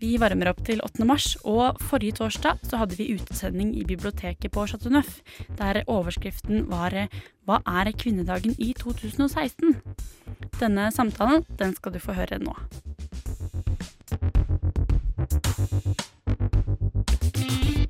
Vi varmer opp til 8. mars, og forrige torsdag så hadde vi utesending i biblioteket på Chateau Neuf, der overskriften var 'Hva er kvinnedagen i 2016?' Denne samtalen den skal du få høre nå. Eh,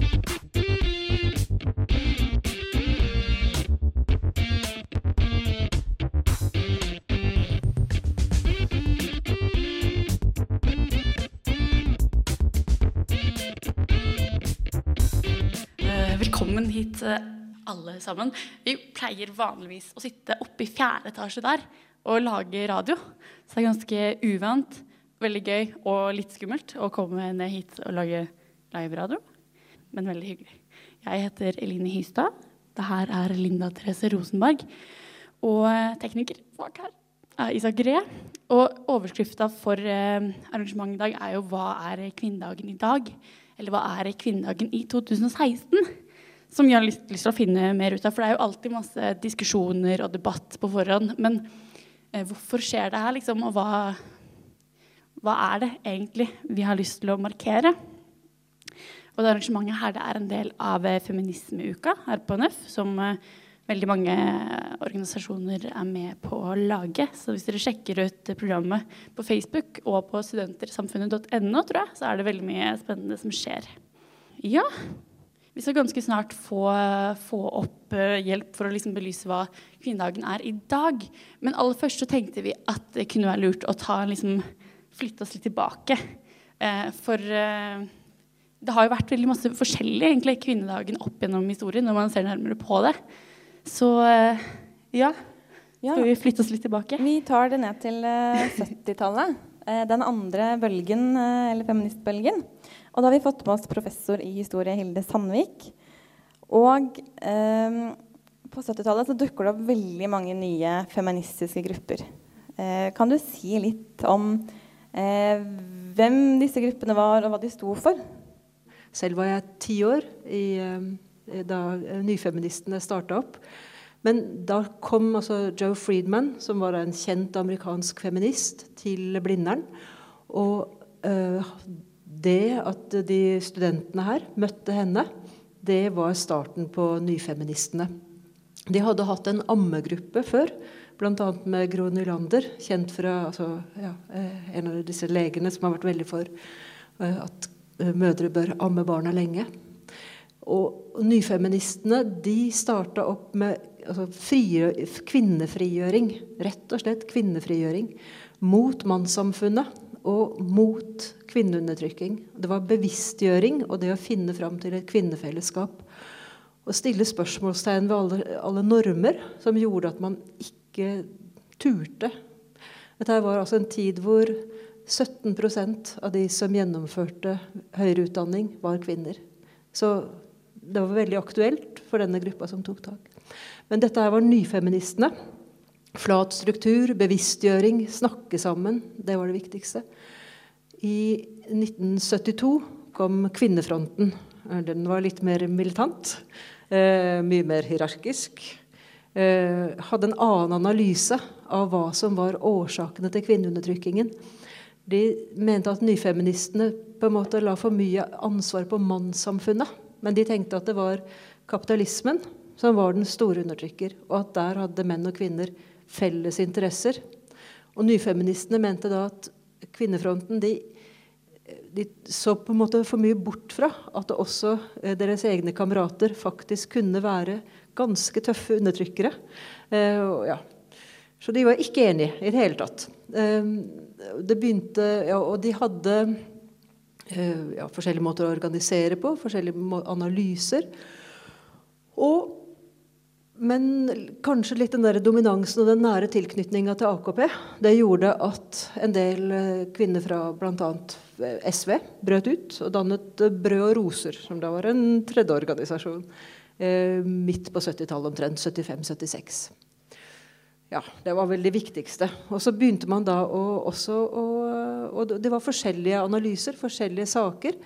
Velkommen hit, eh, alle sammen. Vi pleier vanligvis å sitte oppe i fjerde etasje der og lage radio. Så det er ganske uvant, veldig gøy og litt skummelt å komme ned hit og lage live-radio. Men veldig hyggelig. Jeg heter Eline Hystad. Det her er Linda Therese Rosenberg. Og eh, tekniker bak her er Isak Ree. Og overskrifta for eh, arrangementet i dag er jo 'Hva er kvinnedagen i dag?' Eller 'Hva er kvinnedagen i 2016?' Som vi har lyst, til å finne mer ut av. For det er jo alltid masse diskusjoner og debatt på forhånd. Men eh, hvorfor skjer det her, liksom? Og hva, hva er det egentlig vi har lyst til å markere? Og det arrangementet her det er en del av eh, Feminismeuka her på NØF, som eh, veldig mange organisasjoner er med på å lage. Så hvis dere sjekker ut programmet på Facebook og på studentersamfunnet.no, tror jeg, så er det veldig mye spennende som skjer. Ja, vi skal ganske snart få, få opp eh, hjelp for å liksom belyse hva kvinnedagen er i dag. Men aller først så tenkte vi at det kunne være lurt å ta liksom, flytte oss litt tilbake. Eh, for eh, det har jo vært veldig masse forskjellig egentlig, kvinnedagen opp gjennom historien når man ser nærmere på det. Så eh, ja, skal vi flytte oss litt tilbake? vi tar det ned til eh, 70-tallet. Eh, Den andre bølgen, eh, eller feministbølgen. Og da har vi fått med oss professor i historie Hilde Sandvik. Og eh, på 70-tallet så dukker det opp veldig mange nye feministiske grupper. Eh, kan du si litt om eh, hvem disse gruppene var, og hva de sto for? Selv var jeg ti år i, eh, da nyfeministene starta opp. Men da kom altså Joe Friedman, som var en kjent amerikansk feminist, til Blindern. Og eh, det at de studentene her møtte henne, det var starten på nyfeministene. De hadde hatt en ammegruppe før, bl.a. med Gro Nylander, kjent fra altså, ja, eh, en av disse legene som har vært veldig for eh, at eh, mødre bør amme barna lenge. Og nyfeministene de starta opp med altså, frigjø- kvinnefrigjøring. Rett og slett kvinnefrigjøring. Mot mannssamfunnet og mot kvinneundertrykking. Det var bevisstgjøring og det å finne fram til et kvinnefellesskap. Og stille spørsmålstegn ved alle, alle normer som gjorde at man ikke turte. Dette var altså en tid hvor 17% av de som gjennomførte høyere utdanning, var kvinner. Så det var veldig aktuelt for denne gruppa som tok tak. Men dette her var nyfeministene. Flat struktur, bevisstgjøring, snakke sammen. Det var det viktigste. I 1972 kom Kvinnefronten. Den var litt mer militant. Eh, mye mer hierarkisk. Eh, hadde en annen analyse av hva som var årsakene til kvinneundertrykkingen. De mente at nyfeministene på en måte la for mye ansvar på mannssamfunnet. Men de tenkte at det var kapitalismen som var den store undertrykker, og at der hadde menn og kvinner felles interesser. Og nyfeministene mente da at kvinnefronten de, de så på en måte for mye bort fra at også eh, deres egne kamerater faktisk kunne være ganske tøffe undertrykkere. Eh, ja. Så de var ikke enige i det hele tatt. Eh, det begynte, ja, og de hadde eh, ja, forskjellige måter å organisere på, forskjellige analyser. Og, men kanskje litt den der dominansen og den nære tilknytninga til AKP det gjorde at en del eh, kvinner fra bl.a. SV brøt ut og dannet eh, Brød og roser, som da var en tredje organisasjon. Eh, midt på 70-tallet omtrent. 75-76. Ja, det var vel det viktigste. Og så begynte man da å også å, Og det var forskjellige analyser, forskjellige saker.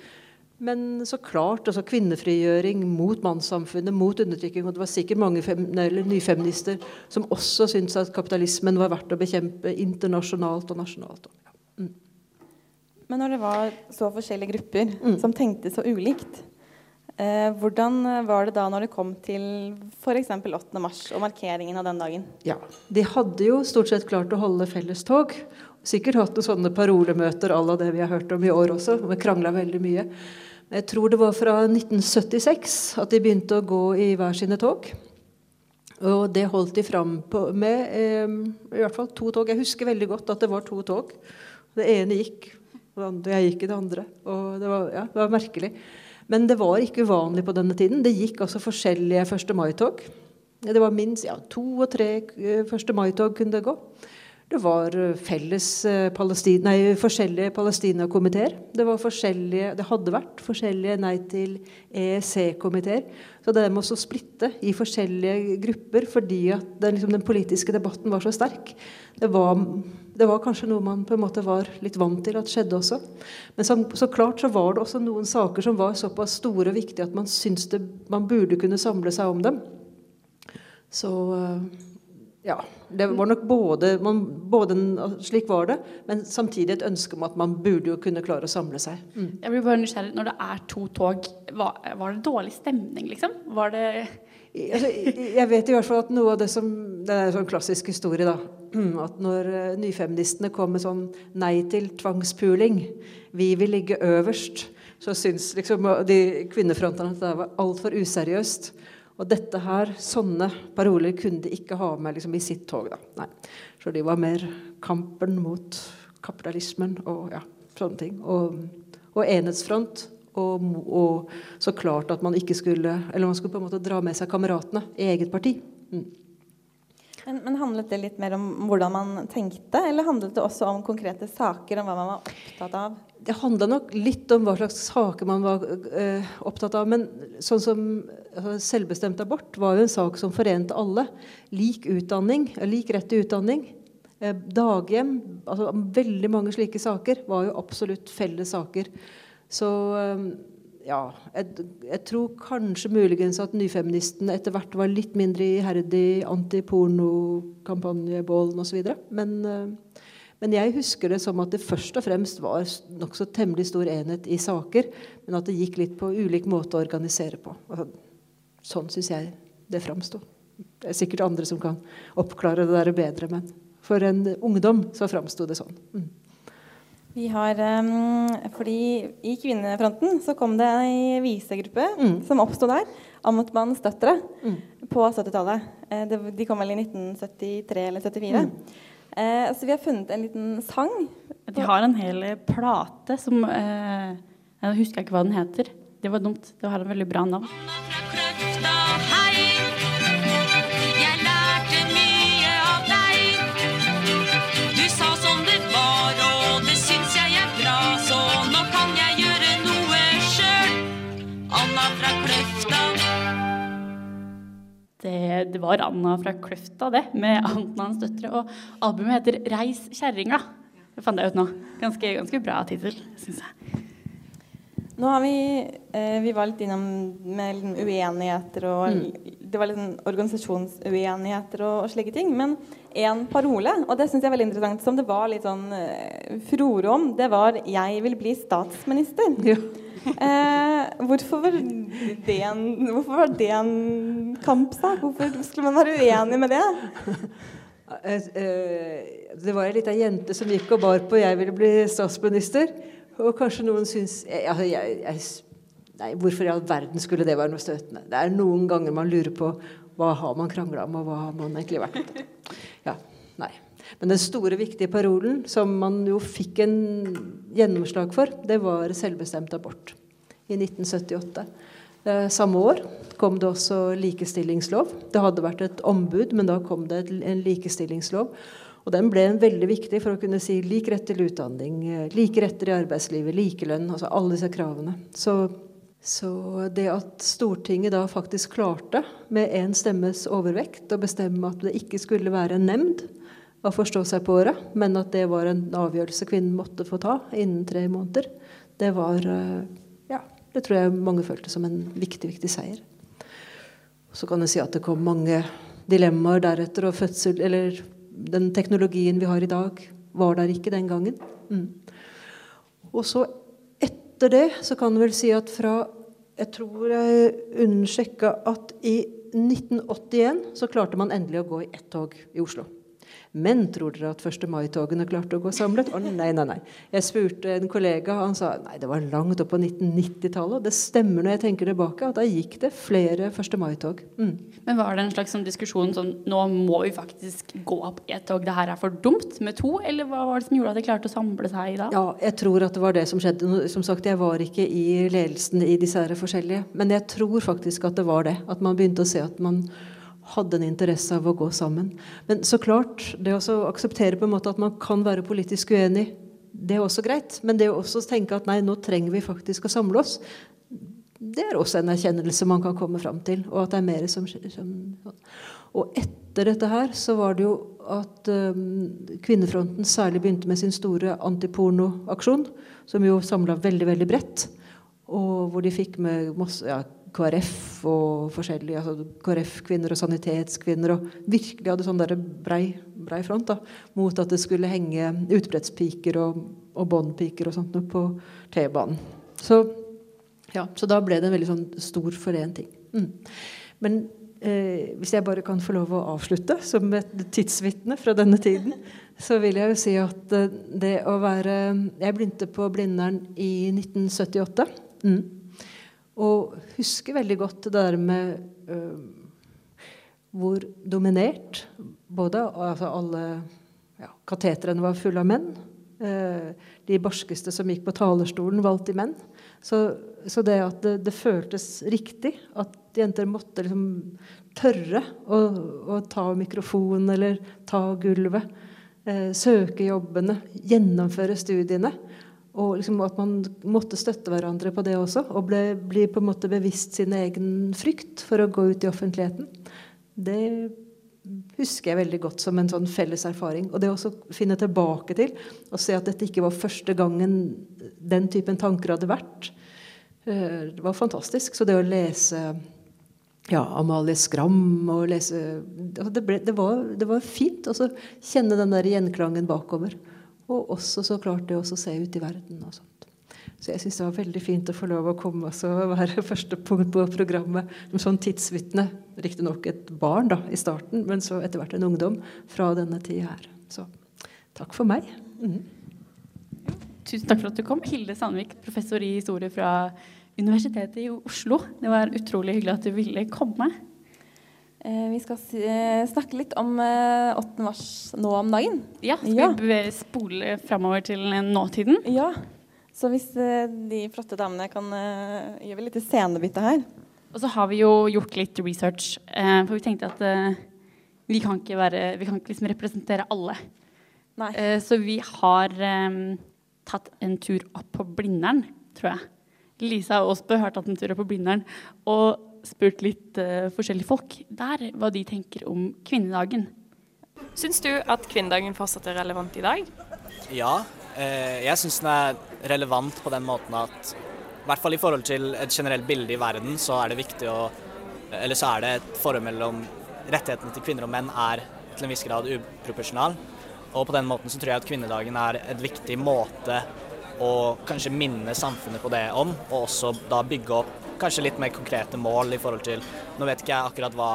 Men så klart altså kvinnefrigjøring mot mannssamfunnet, mot undertrykking. Og det var sikkert mange nyfeminister som også syntes at kapitalismen var verdt å bekjempe internasjonalt og nasjonalt. Mm. Men når det var så forskjellige grupper mm. som tenkte så ulikt, eh, hvordan var det da når det kom til f.eks. 8. mars og markeringen av den dagen? Ja, De hadde jo stort sett klart å holde felles tog. Sikkert hatt noen sånne parolemøter à la det vi har hørt om i år også. Vi krangla veldig mye. Jeg tror det var fra 1976 at de begynte å gå i hver sine tog. Og det holdt de fram med eh, i hvert fall to tog. Jeg husker veldig godt at det var to tog. Det ene gikk, og jeg gikk i det andre. Og det var, ja, det var merkelig. Men det var ikke uvanlig på denne tiden. Det gikk altså forskjellige 1. mai-tog. Det var minst ja, to og tre 1. Eh, mai-tog kunne det gå. Det var eh, felles eh, Palestina, nei, forskjellige Palestina-komiteer. Det, det, hadde vært forskjellige Nei til EEC-komiteer. Så det med å splitte i forskjellige grupper fordi den, liksom, den politiske debatten var så sterk, det var, det var, kanskje noe man på en måte var litt vant til at skjedde også. Men så, så klart så var det også noen saker som var såpass store og viktige at man syntes man burde kunne samle seg om dem. Så eh, ja. Det var nok både, man, både, Slik var det, men samtidig et ønske om at man burde jo kunne klare å samle seg. Mm. Jeg blir bare nysgjerrig. Når det er to tog, var, var det dårlig stemning, liksom? Var det altså, jeg vet i hvert fall at noe av det som Det er en sånn klassisk historie, da. At når uh, nyfeministene kom med sånn nei til tvangspuling, vi vil ligge øverst, så syns liksom de kvinnefrontene at det var altfor useriøst. Og dette her, sånne paroler kunne de ikke ha med liksom, i sitt tog. da. Nei. Så de var mer kampen mot kapitalismen og ja, sånne ting. Og, og enhetsfront. Og, og, så klart at man ikke skulle Eller man skulle på en måte dra med seg kameratene i eget parti. Mm. Men, men, Handlet det litt mer om hvordan man tenkte, eller handlet det også om konkrete saker? Om hva man var opptatt av? Det handla nok litt om hva slags saker man var uh, opptatt av. Men sånn som altså, selvbestemt abort var jo en sak som forente alle. Lik utdanning, lik rett til utdanning. Uh, daghjem. altså Veldig mange slike saker var jo absolutt felles saker. Så uh, ja, jeg, jeg, tror kanskje muligens at nyfeministene etter hvert var litt mindre iherdig antipornokampanjebålen osv. Men, uh, men jeg husker det som at det først og fremst var nokså temmelig stor enhet i saker, men at det gikk litt på ulik måte å organisere på. Altså, sånn syns jeg det framsto. Det er sikkert andre som kan oppklare det der bedre, men for en ungdom så framsto det sånn. Mm. Vi har, um, fordi I Kvinnefronten så kom det ei visegruppe mm. som oppsto der. Amotmannens døtre mm. på 70-tallet. Eh, de kom vel i 1973 eller 74. Mm. Eh, så vi har funnet en liten sang. De har en hel plate som eh, Jeg husker ikke hva den heter. Det var dumt. Det har en veldig bra navn. Det, det, var Anna fra Kløfta, det, med Antnans døtre. Og albumet heter 'Reis kjerringa'. Det fant jeg ut nå. Ganske, ganske bra tittel, syns jeg. Nå har vi eh, Vi var litt innom med liksom uenigheter og mm. Det var litt sånn organisasjonsuenigheter og, og, slike ting. Men én parole, og det syns jeg er veldig interessant, som det var litt sånn eh, furore om, det var 'Jeg vil bli statsminister'. Ja. Eh, hvorfor, var det en, hvorfor var det en kampsak? Hvorfor skulle man være uenig med det? Eh, eh, det var ei lita jente som gikk og bar på 'jeg ville bli statsminister'. Og kanskje noen syns jeg, jeg, jeg, Nei, hvorfor i all verden skulle det være noe støtende? Det er noen ganger man lurer på hva har man krangla om, og hva har man egentlig vært opptatt. Ja, nei. Men den store, viktige parolen som man jo fikk en gjennomslag for, det var selvbestemt abort i 1978. Eh, samme år kom det også likestillingslov. Det hadde vært et ombud, men da kom det en likestillingslov. Og den ble veldig viktig for å kunne si lik rett til utdanning, eh, like retter i arbeidslivet, likelønn, altså alle disse kravene. Så Så det at Stortinget da faktisk klarte, med én stemmes overvekt, å bestemme at det ikke skulle være en nemnd å forstå seg på året, men at det var en avgjørelse kvinnen måtte få ta innen tre måneder, det var eh, Ja, det tror jeg mange følte som en viktig, viktig seier. Så kan jeg si at det kom mange dilemmaer deretter, og fødsel Eller den teknologien vi har i dag, var der ikke den gangen. Mm. Og så etter det så kan du vel si at fra Jeg tror jeg undersjekka at i 1981 så klarte man endelig å gå i ett tog i Oslo. Men tror dere at 1. mai-togene klarte å gå samlet? Å nei, nei, nei. Jeg spurte en kollega, han sa nei, det var langt opp på 1990-tallet. Og det stemmer når jeg tenker tilbake, at da gikk det flere 1. mai-tog. Mm. Men var det en slags sånn diskusjon som Nå må vi faktisk gå opp i et tog, det her er for dumt med to? Eller hva var det som gjorde at de klarte å samle seg da? Ja, jeg tror at det var det som skjedde. Som sagt, jeg var ikke i ledelsen i disse her forskjellige. Men jeg tror faktisk at det var det. At man begynte å se at man hadde en interesse av å gå sammen. Men så klart, det å akseptere på en måte at man kan være politisk uenig, det er også greit. Men det å også tenke at nei, nå trenger vi faktisk å samle oss, det er også en erkjennelse man kan komme fram til. Og at det er mer som som Og etter dette her så var det jo at um, Kvinnefronten særlig begynte med sin store antipornoaksjon, som jo samla veldig, veldig bredt. Og hvor de fikk med masse, ja, KrF og forskjellige altså KrF-kvinner og sanitetskvinner og virkelig hadde sånn der brei, brei front da, mot at det skulle henge utbrettspiker og, og båndpiker og sånt på T-banen. Så, ja, så da ble det en veldig sånn stor forent ting. Mm. Men eh, hvis jeg bare kan få lov å avslutte som et tidsvitne fra denne tiden, så vil jeg jo si at eh, det å være Jeg begynte på Blindern i 1978. Mm. Og husker veldig godt det der med uh, hvor dominert både altså alle ja, Katetrene var fulle av menn. Uh, de barskeste som gikk på talerstolen, alltid menn. Så, så det at det, det, føltes riktig at jenter måtte liksom tørre å, å ta mikrofonen eller ta gulvet, uh, søke jobbene, gjennomføre studiene og liksom at man måtte støtte hverandre på det også. Og ble, bli på en måte bevisst sin egen frykt for å gå ut i offentligheten. Det husker jeg veldig godt som en sånn felles erfaring. Og det å finne tilbake til og se at dette ikke var første gangen den typen tanker hadde vært, eh, det var fantastisk. Så det å lese ja, Amalie Skram og lese altså det, ble, det, var, det var fint å kjenne den der gjenklangen bakover. Og også så klart det å se ut i verden og sånt. Så jeg syns det var veldig fint å få lov å komme og være første punkt på programmet som sånn tidsvitne. Riktignok et barn da, i starten, men så etter hvert en ungdom fra denne tida her. Så takk for meg. Mm. Tusen takk for at du kom. Hilde Sandvik, professor i historie fra Universitetet i Oslo. Det var utrolig hyggelig at du ville komme. Eh, vi skal eh, snakke litt om 8. Eh, mars nå om dagen. Ja, skal ja. vi spole framover til nåtiden? Ja. Så hvis de flotte damene kan gjøre litt scenebytte her. Og så har vi jo gjort litt research, for vi tenkte at vi kan ikke, være, vi kan ikke liksom representere alle. Nei. Så vi har tatt en tur opp på Blindern, tror jeg. Lisa og Åsbø har tatt en tur opp på Blindern. Og spurt litt uh, forskjellige folk der hva de tenker om kvinnedagen. Syns du at kvinnedagen fortsatt er relevant i dag? Ja, eh, jeg syns den er relevant på den måten at i hvert fall i forhold til et generelt bilde i verden, så er det viktig å Eller så er det et forhold mellom rettighetene til kvinner og menn er til en viss grad uproporsjonal. Og på den måten så tror jeg at kvinnedagen er et viktig måte å kanskje minne samfunnet på det om, og også da bygge opp kanskje litt mer konkrete mål i forhold til Nå vet ikke jeg akkurat hva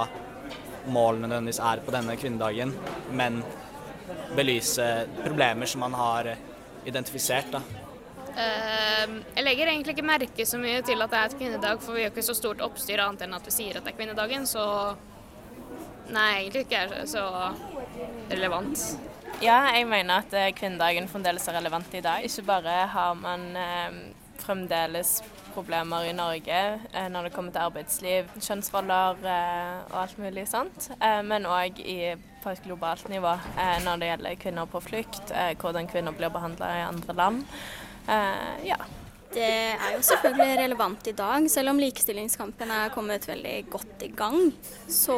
målene nødvendigvis er på denne kvinnedagen, men belyse problemer som man har identifisert. da. Uh, jeg legger egentlig ikke merke så mye til at det er et kvinnedag, for vi gjør ikke så stort oppstyr annet enn at vi sier at det er kvinnedagen, så nei, egentlig ikke er så relevant. Ja, jeg mener at eh, kvinnedagen fremdeles er relevant i dag. Ikke bare har man uh, fremdeles problemer i Norge eh, når det kommer til arbeidsliv, kjønnsroller eh, og alt mulig sånt. Eh, men òg på et globalt nivå når det gjelder kvinner på flukt, hvordan kvinner blir behandla i andre land. ja. Det er jo selvfølgelig relevant i dag. Selv om likestillingskampen er kommet veldig godt i gang, så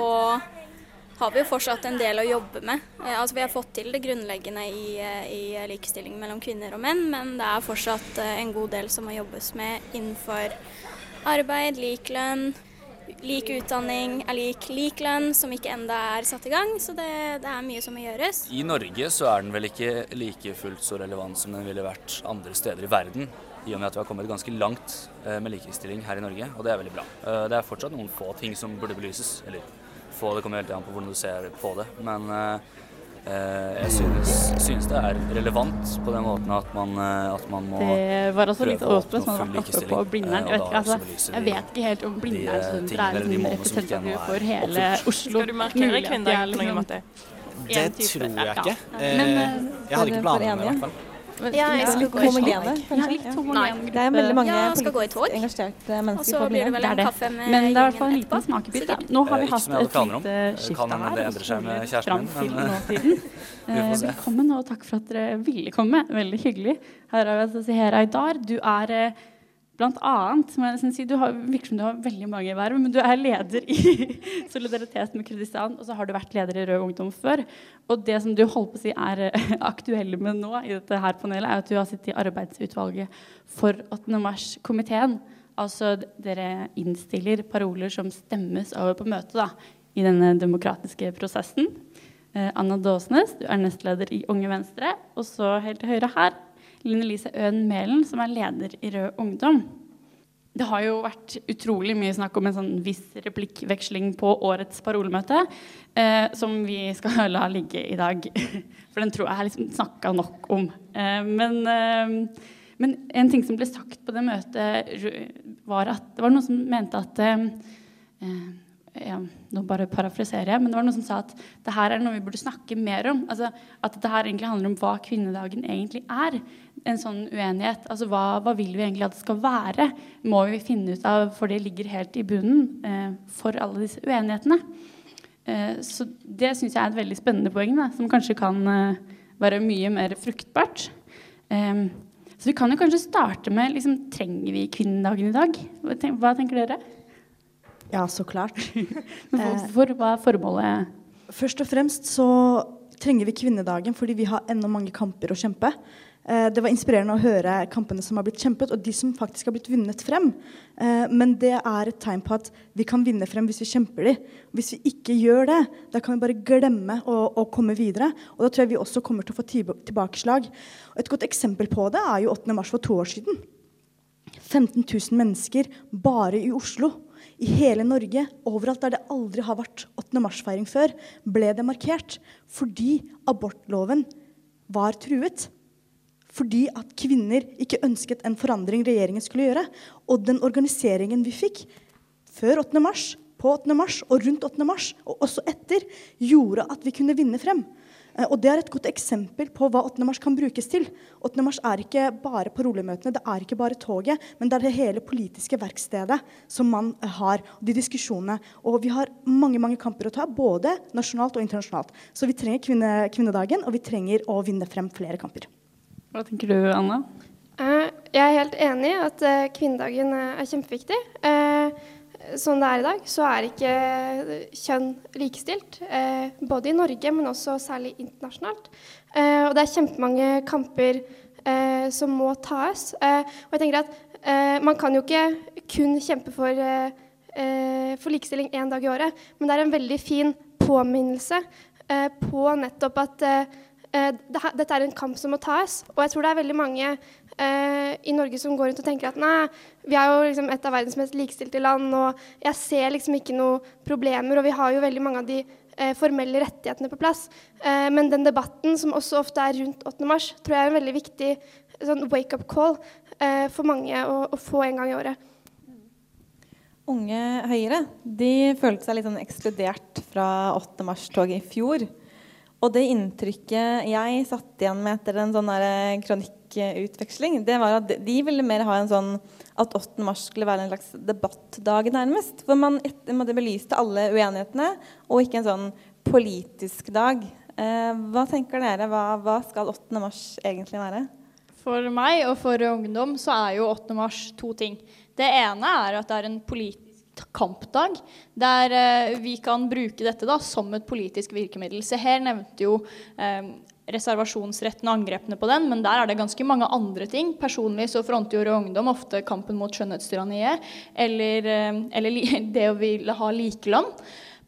har vi jo fortsatt en del å jobbe med. Eh, altså Vi har fått til det grunnleggende i, eh, i likestilling mellom kvinner og menn, men det er fortsatt eh, en god del som må jobbes med innenfor arbeid, lik lønn, lik utdanning er lik lik lønn, som ikke enda er satt i gang. Så det, det, er mye som må gjøres. I Norge så er den vel ikke like fullt så relevant som den ville vært andre steder i verden. I og med at vi har kommet ganske langt med likestilling her i Norge, og det er veldig bra. Det er fortsatt noen få ting som burde belyses. eller få. Det kommer helt an på hvordan du ser på det. Men eh, jeg synes, synes, det er relevant på den måten at man, eh, at man må Det var også litt åpent som man oppe på Blindern. Jeg, altså, jeg vet ikke helt om Blindern er en representant for hele Oslo. Skal du markere kvinnedagen på noen måte? Det tror jeg ikke. Eh, jeg hadde ikke planer om det i hvert fall. Ja, jeg skal gå i tog. Det er veldig mange ja, skal gå i tog. engasjerte mennesker. Og så blir det vel en kaffe med Men det er i hvert fall en liten smakebit. Nå har vi hatt et lite skifte her. Det endrer seg med kjæresten min. Velkommen, og takk for at dere ville komme. Veldig hyggelig. Her er vi Seher Aydar. Du er Blant annet, må jeg si, du har, virker som du har veldig mange verv, men du er leder i Solidaritet med Kurdistan, og så har du vært leder i Rød Ungdom før. Og det som du holder på å si er aktuelle med nå i dette her panelet, er at du har sittet i arbeidsutvalget for 8. mars-komiteen. Altså dere innstiller paroler som stemmes over på møtet i denne demokratiske prosessen. Eh, Anna Dåsnes, du er nestleder i Unge Venstre. Og så helt til høyre her Line Elise Øen Mælen, som er leder i Rød Ungdom. Det har jo vært utrolig mye snakk om en sånn viss replikkveksling på årets parolemøte, eh, som vi skal la ligge i dag. For den tror jeg er liksom snakka nok om. Eh, men, eh, men, en ting som ble sagt på det møtet, var at det var noen som mente at eh, eh, ja, Nå bare parafraserer jeg, men det var noen som sa at det her er noe vi burde snakke mer om. Altså, at dette her egentlig handler om hva kvinnedagen egentlig er. En sånn uenighet. Altså, hva, hva, vil vi egentlig at det skal være? Må vi finne ut av, for det ligger helt i bunnen eh, for alle disse uenighetene. Eh, så det syns jeg er et veldig spennende poeng, da, som kanskje kan eh, være mye mer fruktbart. Eh, så vi kan jo kanskje starte med liksom, Trenger vi kvinnedagen i dag? Hva tenker dere? Ja, så klart. Hvorfor? Hva er formålet? Først og fremst så trenger vi kvinnedagen fordi vi har enda mange kamper å kjempe. Eh, det var inspirerende å høre kampene som har blitt kjempet, og de som faktisk har blitt vunnet frem. Eh, men det er et tegn på at vi kan vinne frem hvis vi kjemper de. Hvis vi ikke gjør det, da kan vi bare glemme å, å komme videre. Og da tror jeg vi også kommer til å få tilbakeslag. Et godt eksempel på det er jo 8. mars for to år siden. 15 000 mennesker bare i Oslo i hele Norge, overalt der det aldri har vært 8. mars-feiring før, ble det markert fordi abortloven var truet. Fordi at kvinner ikke ønsket en forandring regjeringen skulle gjøre. Og den organiseringen vi fikk før 8. mars, på 8. mars og rundt 8. mars, og også etter, gjorde at vi kunne vinne frem. Eh, og Det er et godt eksempel på hva 8. mars kan brukes til. 8. mars er ikke bare parolemøtene, det er ikke bare toget, men det er det hele politiske verkstedet som man eh, har. De diskusjonene. Og vi har mange mange kamper å ta, både nasjonalt og internasjonalt. Så vi trenger kvinne, kvinnedagen, og vi trenger å vinne frem flere kamper. Hva tenker du, Anna? Uh, jeg er helt enig i at uh, kvinnedagen er kjempeviktig. Sånn det er i dag, så er ikke kjønn likestilt. Eh, både i Norge, men også særlig internasjonalt. Eh, og det er kjempemange kamper eh, som må tas. Eh, og jeg tenker at eh, man kan jo ikke kun kjempe for, eh, for likestilling én dag i året, men det er en veldig fin påminnelse på nettopp at dette er en kamp som må tas. Og jeg tror det er veldig mange eh, i Norge som går rundt og tenker at nei, vi er jo liksom et av verdens mest likestilte land, og jeg ser liksom ikke noe problemer, og vi har jo veldig mange av de eh, formelle rettighetene på plass. Eh, men den debatten som også ofte er rundt 8. mars, tror jeg er en veldig viktig sånn wake-up call eh, for mange å, å, få en gang i året. Unge Høyre de følte seg litt sånn ekskludert fra 8. mars-toget i fjor. Og det inntrykket jeg satt igjen med etter en sånn kronikkutveksling, det var at de ville mer ha en sånn at 8. mars skulle være en slags debattdag, nærmest. Hvor man måtte belyste alle uenighetene, og ikke en sånn politisk dag. Eh, hva tenker dere? Hva, hva, skal 8. mars egentlig være? For meg og for ungdom så er jo 8. mars to ting. Det ene er at det er en politisk kampdag, der eh, vi kan bruke dette da som et politisk virkemiddel. Se her nevnte jo eh, reservasjonsretten og angrepene på den, men der er det ganske mange andre ting. Personlig så fronter jo Ungdom ofte kampen mot skjønnhetstyranniet, eller, eh, eller det å ville ha likelønn.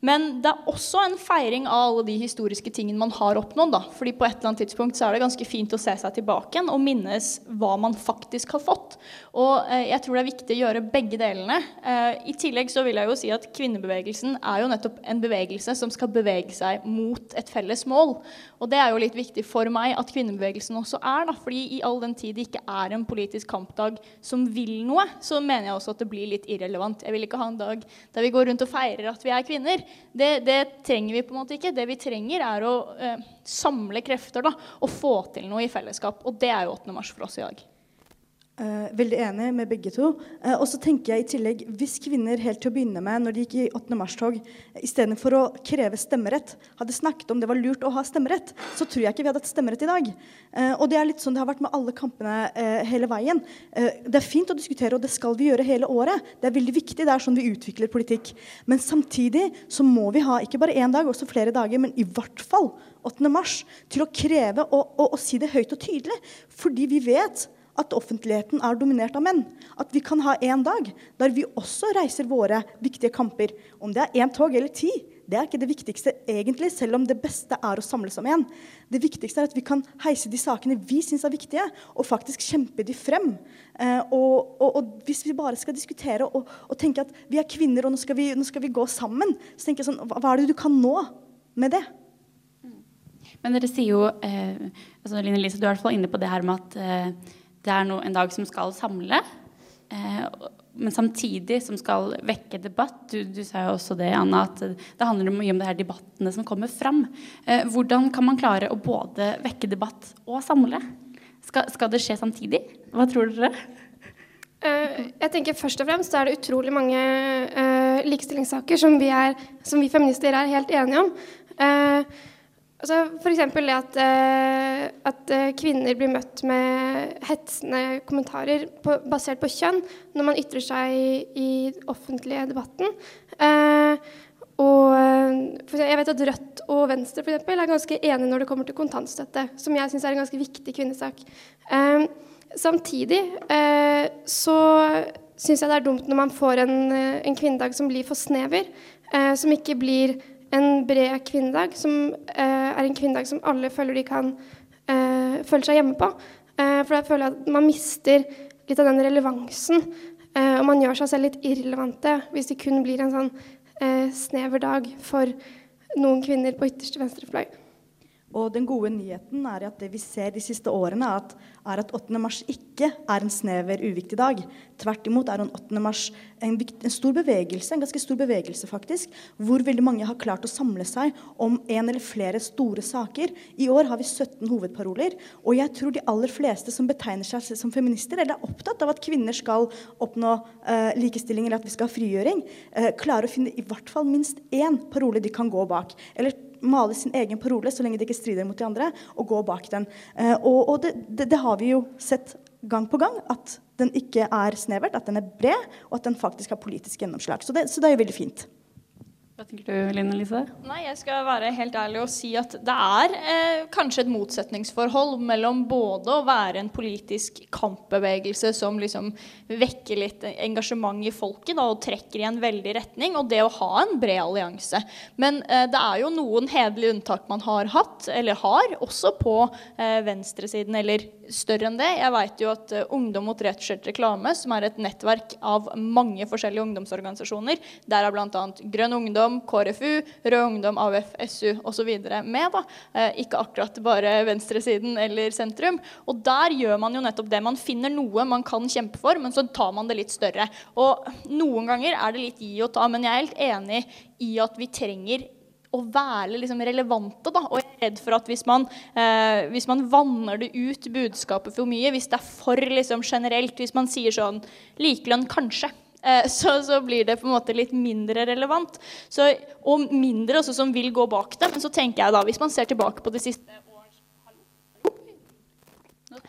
Men det er også en feiring av alle de historiske tingene man har oppnådd. Da. Fordi på et eller annet tidspunkt så er det ganske fint å se seg tilbake igjen og minnes hva man faktisk har fått. Og eh, jeg tror det er viktig å gjøre begge delene. Eh, I tillegg så vil jeg jo si at kvinnebevegelsen er jo nettopp en bevegelse som skal bevege seg mot et felles mål. Og det er jo litt viktig for meg at kvinnebevegelsen også er. Da. Fordi i all den tid det ikke er en politisk kampdag som vil noe, så mener jeg også at det blir litt irrelevant. Jeg vil ikke ha en dag der vi går rundt og feirer at vi er kvinner. Det, det, trenger vi på en måte ikke. Det vi trenger, er å eh, samle krefter da, og få til noe i fellesskap. Og det er jo 8. mars for oss i dag. Uh, veldig enig med begge to. Eh, og så tenker jeg i tillegg, Hvis kvinner helt til å begynne med, når de gikk i 8. mars-tog, istedenfor å kreve stemmerett, hadde snakket om det var lurt å ha stemmerett, så tror jeg ikke vi hadde hatt stemmerett i dag. Eh, og det er litt sånn det har vært med alle kampene hele veien. det er fint å diskutere, og det skal vi gjøre hele året. Det er veldig viktig. Det er sånn vi utvikler politikk. Men samtidig så må vi ha ikke bare én dag, også flere dager, men i hvert fall 8. mars, til å kreve og, og, og si det høyt og tydelig. Fordi vi vet at offentligheten er dominert av menn. At vi kan ha én dag der vi også reiser våre viktige kamper. Om det er én tog eller ti, det er ikke det viktigste egentlig, selv om det beste er å samles om én. Det viktigste er at vi kan heise de sakene vi syns er viktige, og faktisk kjempe de frem. Eh, og, og, og, hvis vi bare skal diskutere og, og, tenke at vi er kvinner, og nå skal vi, nå skal vi gå sammen, så tenker jeg sånn Hva er det du kan nå med det? Men dere sier jo eh, altså Line Lise, du er i hvert fall inne på det her med at eh, det er no, en dag som skal samle, eh, men samtidig som skal vekke debatt. Du, du sa jo også det, Anna, at det handler mye om de her debattene som kommer fram. Eh, hvordan kan man klare å både vekke debatt og samle? Skal, skal det skje samtidig? Hva tror dere? Uh, jeg tenker Først og fremst er det utrolig mange uh, likestillingssaker som vi, er, som vi, feminister er helt enige om. Uh, Altså F.eks. det at, uh, at uh, kvinner blir møtt med hetsende kommentarer på, basert på kjønn når man ytrer seg i, i offentlige debatten. Uh, og jeg vet at Rødt og Venstre for eksempel, er ganske enige når det kommer til kontantstøtte, som jeg syns er en ganske viktig kvinnesak. samtidig så syns jeg det er dumt når man får en, en kvinnedag som blir for snever, som ikke blir en bred kvinnedag, som uh, er en kvinnedag som alle føler de kan uh, føle seg hjemme på. Uh, for da føler jeg at man mister litt av den relevansen. og man gjør seg selv litt irrelevante hvis det kun blir en sånn snever dag for noen kvinner på ytterste venstre fløy. Og den gode nyheten er at det vi ser de siste årene, at, er at 8. mars ikke er en snever, uviktig dag. Tvert imot er 8. mars en, en, stor bevegelse, en ganske stor bevegelse faktisk, hvor veldig mange har klart å samle seg om en eller flere store saker. I år har vi 17 hovedparoler, og jeg tror de aller fleste som betegner seg som feminister, eller er opptatt av at kvinner skal oppnå eh, likestilling eller at vi skal ha frigjøring, eh, klarer å finne i hvert fall minst én parole de kan gå bak. eller male sin egen parole så lenge det ikke strider mot de andre, og gå bak den. Eh, og, og det, det, det, har vi jo sett gang på gang, at den ikke er snevert, at den er bred, og at den faktisk har politisk gjennomslag. Så det, så det er jo veldig fint. Hva tenker du, Line Lise? Nei, Jeg skal være helt ærlig og si at det er eh, kanskje et motsetningsforhold mellom både å være en politisk kampbevegelse som liksom vekker litt engasjement i folket da, og trekker i en veldig retning, og det å ha en bred allianse. Men eh, det er jo noen hederlige unntak man har hatt, eller har, også på eh, venstresiden, eller større enn det. Jeg vet jo at uh, Ungdom mot rettskjelt reklame, som er et nettverk av mange forskjellige ungdomsorganisasjoner, der er bl.a. Grønn Ungdom, Ungdom, KrFU, Rød Ungdom, AUF, SU osv. med. da. Eh, ikke akkurat bare venstresiden eller sentrum. Og der gjør man jo nettopp det. Man finner noe man kan kjempe for, men så tar man det litt større. Og noen ganger er det litt gi og ta, men jeg er helt enig i at vi trenger å være liksom relevante. Da. Og jeg er redd for at hvis man, eh, hvis man vanner det ut budskapet for mye, hvis det er for liksom, generelt, hvis man sier sånn Likelønn kanskje. Eh, så, så, blir det på en måte litt mindre relevant. Så, og mindre også som vil gå bak det. Men så tenker jeg da, hvis man ser tilbake på det siste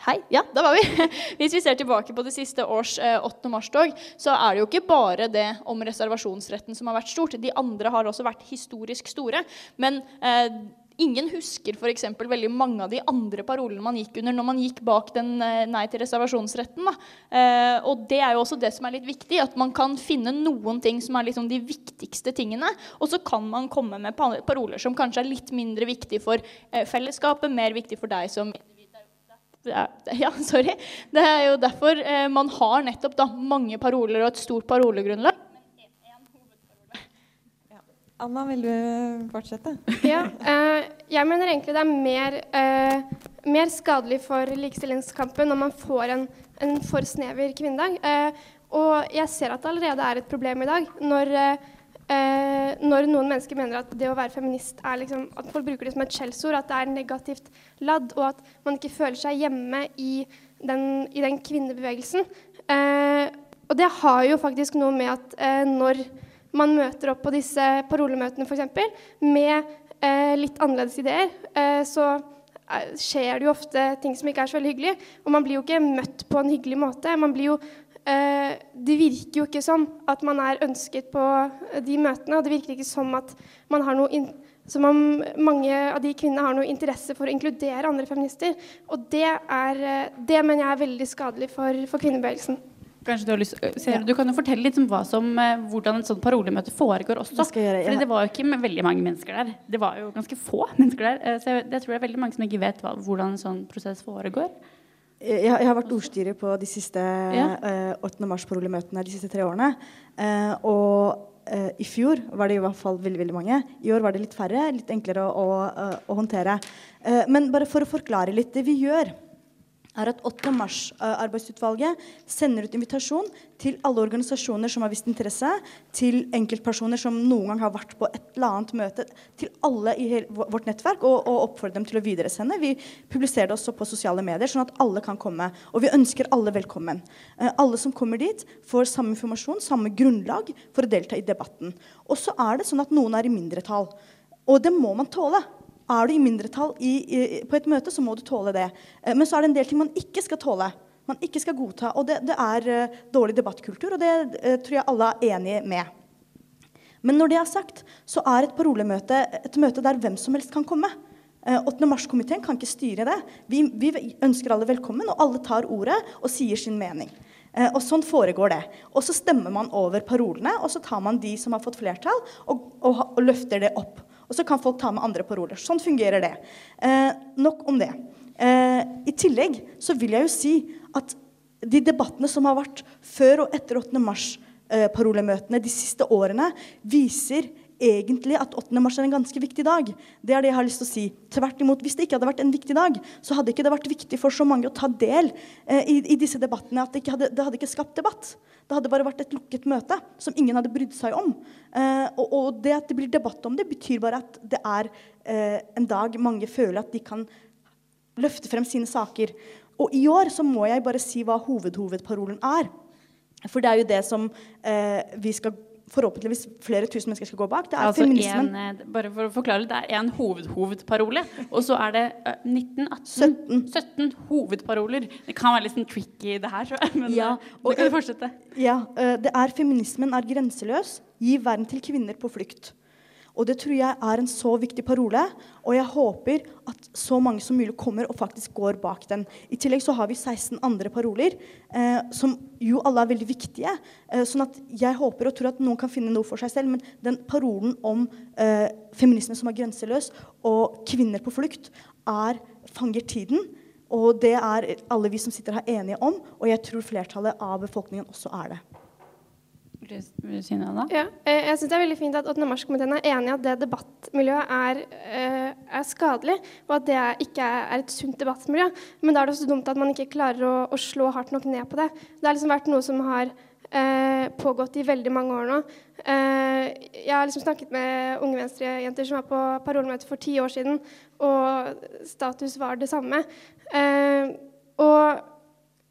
Hei. Ja, da var vi. Hvis vi ser tilbake på det siste års eh, 8. mars-tog, så er det jo ikke bare det om reservasjonsretten som har vært stort. De andre har også vært historisk store. Men eh, ingen husker f.eks. veldig mange av de andre parolene man gikk under når man gikk bak den eh, nei til reservasjonsretten. Eh, og det er jo også det som er litt viktig, at man kan finne noen ting som er liksom de viktigste tingene. Og så kan man komme med paroler som kanskje er litt mindre viktig for eh, fellesskapet, mer viktig for deg som ja, sorry. Det er jo derfor eh, man har nettopp da, mange paroler og et stort parolegrunnlag. Anna, vil du fortsette? Ja, eh, jeg mener egentlig det er mer, eh, mer skadelig for likestillingskampen når man får en, en for snever kvinnedag. Eh, og jeg ser at det allerede er et problem i dag når når noen mennesker mener at det å være feminist er liksom, at folk bruker det som et skjellsord, at det er negativt ladd, og at man ikke føler seg hjemme i den, i den kvinnebevegelsen. Og det har jo faktisk noe med at når man møter opp på disse parolemøtene f.eks. med eh, litt annerledes ideer, eh, så eh, skjer det jo ofte ting som ikke er så veldig hyggelig. Og man blir jo ikke møtt på en hyggelig måte. Man blir jo Eh, det virker jo ikke som at man er ønsket på de møtene. Og det virker ikke som at man har noe som om mange av de kvinnene har noe interesse for å inkludere andre feminister. Og det, er, eh, det mener jeg er veldig skadelig for, for kvinnebevegelsen. Kanskje Du har lyst, ser, du kan jo fortelle litt om som, eh, hvordan et sånt parolemøte foregår også. Det, gjøre, ja. Det var jo ikke veldig mange mennesker der. Det var jo ganske få mennesker der. Så jeg, jeg tror det er veldig mange som ikke vet hva, hvordan en sånn prosess foregår. Jeg, jeg, har vært ordstyrer på de siste ja. uh, 8. mars-parolemøtene de siste tre årene. Uh, og uh, i fjor var det i hvert fall veldig veldig mange. I år var det litt færre. Litt enklere å, å, å håndtere. men bare for å forklare litt det vi gjør er at 8. mars-arbeidsutvalget sender ut invitasjon til alle organisasjoner som har vist interesse, til enkeltpersoner som noen gang har vært på et eller annet møte, til alle i vårt nettverk, og, og oppfordrer dem til å videresende. Vi publiserer det også på sosiale medier, sånn at alle kan komme. Og vi ønsker alle velkommen. Eh, alle som kommer dit, får samme informasjon, samme grunnlag for å delta i debatten. Og så er det sånn at noen er i mindretall. Og det må man tåle. Er du i mindretall i, i, på et møte, så må du tåle det. Eh, men så er det en del ting man ikke skal tåle. Man ikke skal godta. Og det, det er uh, dårlig debattkultur, og det uh, tror jeg alle er enige med. Men når det er sagt, så er et parolemøte et møte der hvem som helst kan komme. Uh, 8. mars-komiteen kan ikke styre det. Vi, vi, ønsker alle velkommen, og alle tar ordet og sier sin mening. Og Sånn foregår det. Og så stemmer man over parolene, og så tar man de som har fått flertall, og, og, og løfter det opp. Og så kan folk ta med andre paroler. Sånn fungerer det. Eh, nok om det. Eh, I tillegg så vil jeg jo si at de debattene som har vært før og etter 8. mars-parolemøtene eh, de siste årene, viser egentlig at 8. mars er en ganske viktig dag. Det er det jeg har lyst til å si. Tvert imot, Hvis det ikke hadde vært en viktig dag, så hadde ikke det vært viktig for så mange å ta del eh, i, i, disse debattene. at det, hadde, det hadde ikke skapt debatt. Det hadde bare vært et lukket møte som ingen hadde brydd seg om. Eh, og, og, det at det blir debatt om det, betyr bare at det er eh, en dag mange føler at de kan løfte frem sine saker. Og i år så må jeg bare si hva hovedhovedparolen er. For det er jo det som eh, vi skal forhåpentligvis flere tusen mennesker skal gå bak. Det er altså feminismen. En, eh, bare for å forklare Det er én hovedhovedparole, og så er det 19, 18, 17. 17 hovedparoler. Det kan være litt sånn tricky, det her, men ja, eh, og, det kan vi fortsette. Ja, det er 'Feminismen er grenseløs. Gi verden til kvinner på flukt'. Og det tror jeg er en så viktig parole, og jeg håper at så mange som mulig kommer og faktisk går bak den. I tillegg så har vi 16 andre paroler, eh, som jo alle er veldig viktige. Eh, sånn at jeg håper og tror at noen kan finne noe for seg selv, men den parolen om eh, feminisme som er grenseløs, og kvinner på flukt, er fanger tiden. Og det er alle vi som sitter her enige om, og jeg tror flertallet av befolkningen også er det. Ja, eh, jeg synes Det er veldig fint at 8. mars-komiteen er enig i at det debattmiljøet er, eh, er, skadelig, og at det ikke er et sunt debattmiljø. Men da er det også dumt at man ikke klarer å, å slå hardt nok ned på det. Det har liksom vært noe som har eh, pågått i veldig mange år nå. Eh, jeg har liksom snakket med unge venstrejenter som var på parolemøte for ti år siden, og status var det samme. Eh, og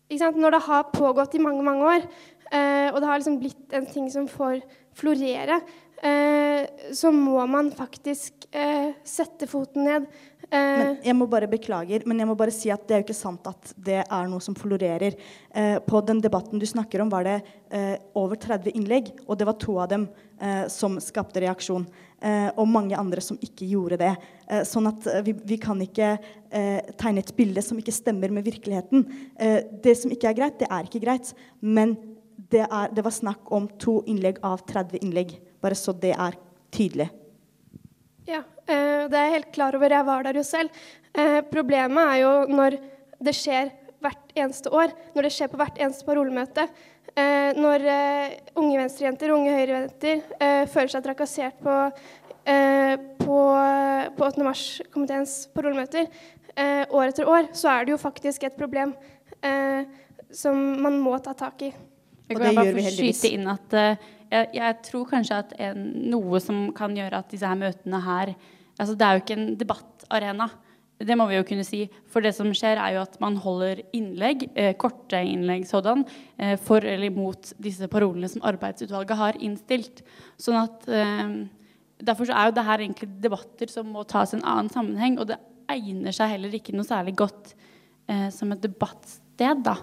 når det har pågått i mange, mange år, og det har liksom blitt en ting som får florere. eh, så må man faktisk eh, sette foten ned. Eh, Men jeg må bare beklager, men jeg må bare si at det er jo ikke sant at det er noe som florerer. Eh, på den debatten du snakker om, var det eh, over 30 innlegg, og det var to av dem eh, som skapte reaksjon. Eh, og mange andre som ikke gjorde det. Eh, sånn at eh, vi, vi kan ikke eh, tegne et bilde som ikke stemmer med virkeligheten. Eh, det som ikke er greit, det er ikke greit. Men det, er, det var snakk om to innlegg av 30 innlegg. Bare så det er tydelig. Ja, eh, det er jeg helt klar over. Jeg var der jo selv. Eh, problemet er jo når det skjer hvert eneste år, når det skjer på hvert eneste parolemøte. Eh, når unge venstrejenter, unge høyrejenter føler seg trakassert på, på, på 8. mars-komiteens parolemøter år etter år, så er det jo faktisk et problem som man må ta tak i. Og det gjør vi heldigvis. skyte inn at uh, jeg, jeg tror kanskje at en, noe som kan gjøre at disse her møtene her altså Det er jo ikke en debattarena. Det må vi jo kunne si. For det som skjer, er jo at man holder innlegg, eh, korte innlegg sådan, eh, for eller imot disse parolene som arbeidsutvalget har innstilt. Sånn at eh, Derfor så er jo det her egentlig debatter som må tas i en annen sammenheng. Og det egner seg heller ikke noe særlig godt eh, som et debattsted, da.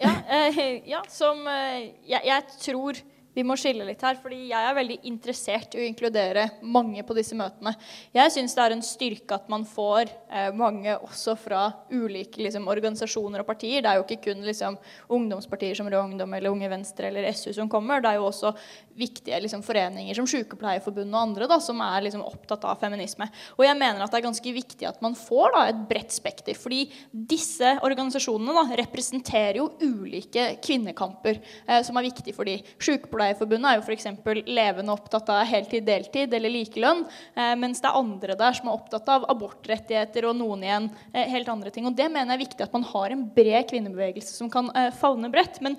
Ja, eh, ja som eh, jeg, jeg tror vi må skille litt her, fordi jeg er veldig interessert i å inkludere mange på disse møtene. Jeg syns det er en styrke at man får eh, mange også fra ulike liksom, organisasjoner og partier. Det er jo ikke kun liksom, ungdomspartier som Rød Ungdom eller Unge Venstre eller SU som kommer. Det er jo også viktige liksom, foreninger som Sykepleierforbundet og andre da, som er liksom, opptatt av feminisme. Og jeg mener at det er ganske viktig at man får da, et bredt spekter. fordi disse organisasjonene da, representerer jo ulike kvinnekamper eh, som er viktige for de. Sykepleierforbundet er jo f.eks. levende opptatt av heltid, deltid eller likelønn, eh, mens det er andre der som er opptatt av abortrettigheter og noen igjen eh, helt andre ting. Og det mener jeg er viktig at man har en bred kvinnebevegelse som kan eh, favne bredt. men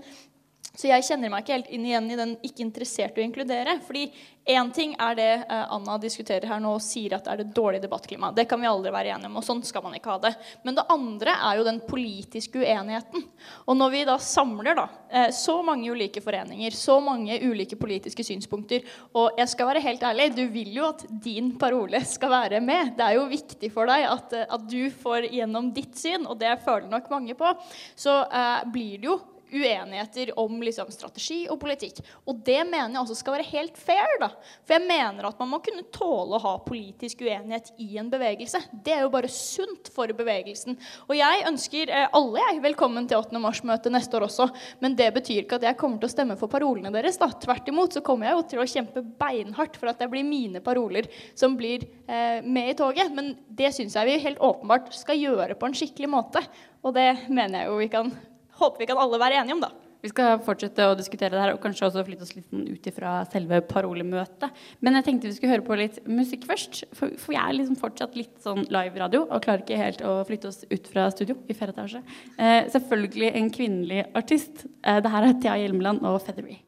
så jeg kjenner meg ikke helt inn igjen i den ikke interessert i å inkludere. Fordi én ting er det eh, Anna diskuterer her nå og sier at det er det dårlige debattklima. Det kan vi aldri være enige om, og sånn skal man ikke ha det. Men det andre er jo den politiske uenigheten. Og når vi da samler da, eh, så mange ulike foreninger, så mange ulike politiske synspunkter Og jeg skal være helt ærlig, du vil jo at din parole skal være med. Det er jo viktig for deg at, eh, at du får gjennom ditt syn, og det føler nok mange på. Så eh, blir det jo uenigheter om liksom, strategi og politikk. Og det mener jeg også skal være helt fair. da. For jeg mener at man må kunne tåle å ha politisk uenighet i en bevegelse. Det er jo bare sunt for bevegelsen. Og jeg ønsker eh, alle jeg velkommen til 8. mars-møtet neste år også. Men det betyr ikke at jeg kommer til å stemme for parolene deres. da. Tvert imot så kommer jeg jo til å kjempe beinhardt for at det blir mine paroler som blir eh, med i toget. Men det syns jeg vi helt åpenbart skal gjøre på en skikkelig måte. Og det mener jeg jo vi kan håper vi kan alle være enige om, da. Vi skal fortsette å diskutere det her og kanskje også flytte oss litt sånn ut ifra selve parolemøtet. Men jeg tenkte vi skulle høre på litt musikk først. For, for jeg er liksom fortsatt litt sånn live-radio og klarer ikke helt å flytte oss ut fra studio i fjerde etasje. Eh, selvfølgelig en kvinnelig artist. Eh, det her er Thea Hjelmeland og Feathery.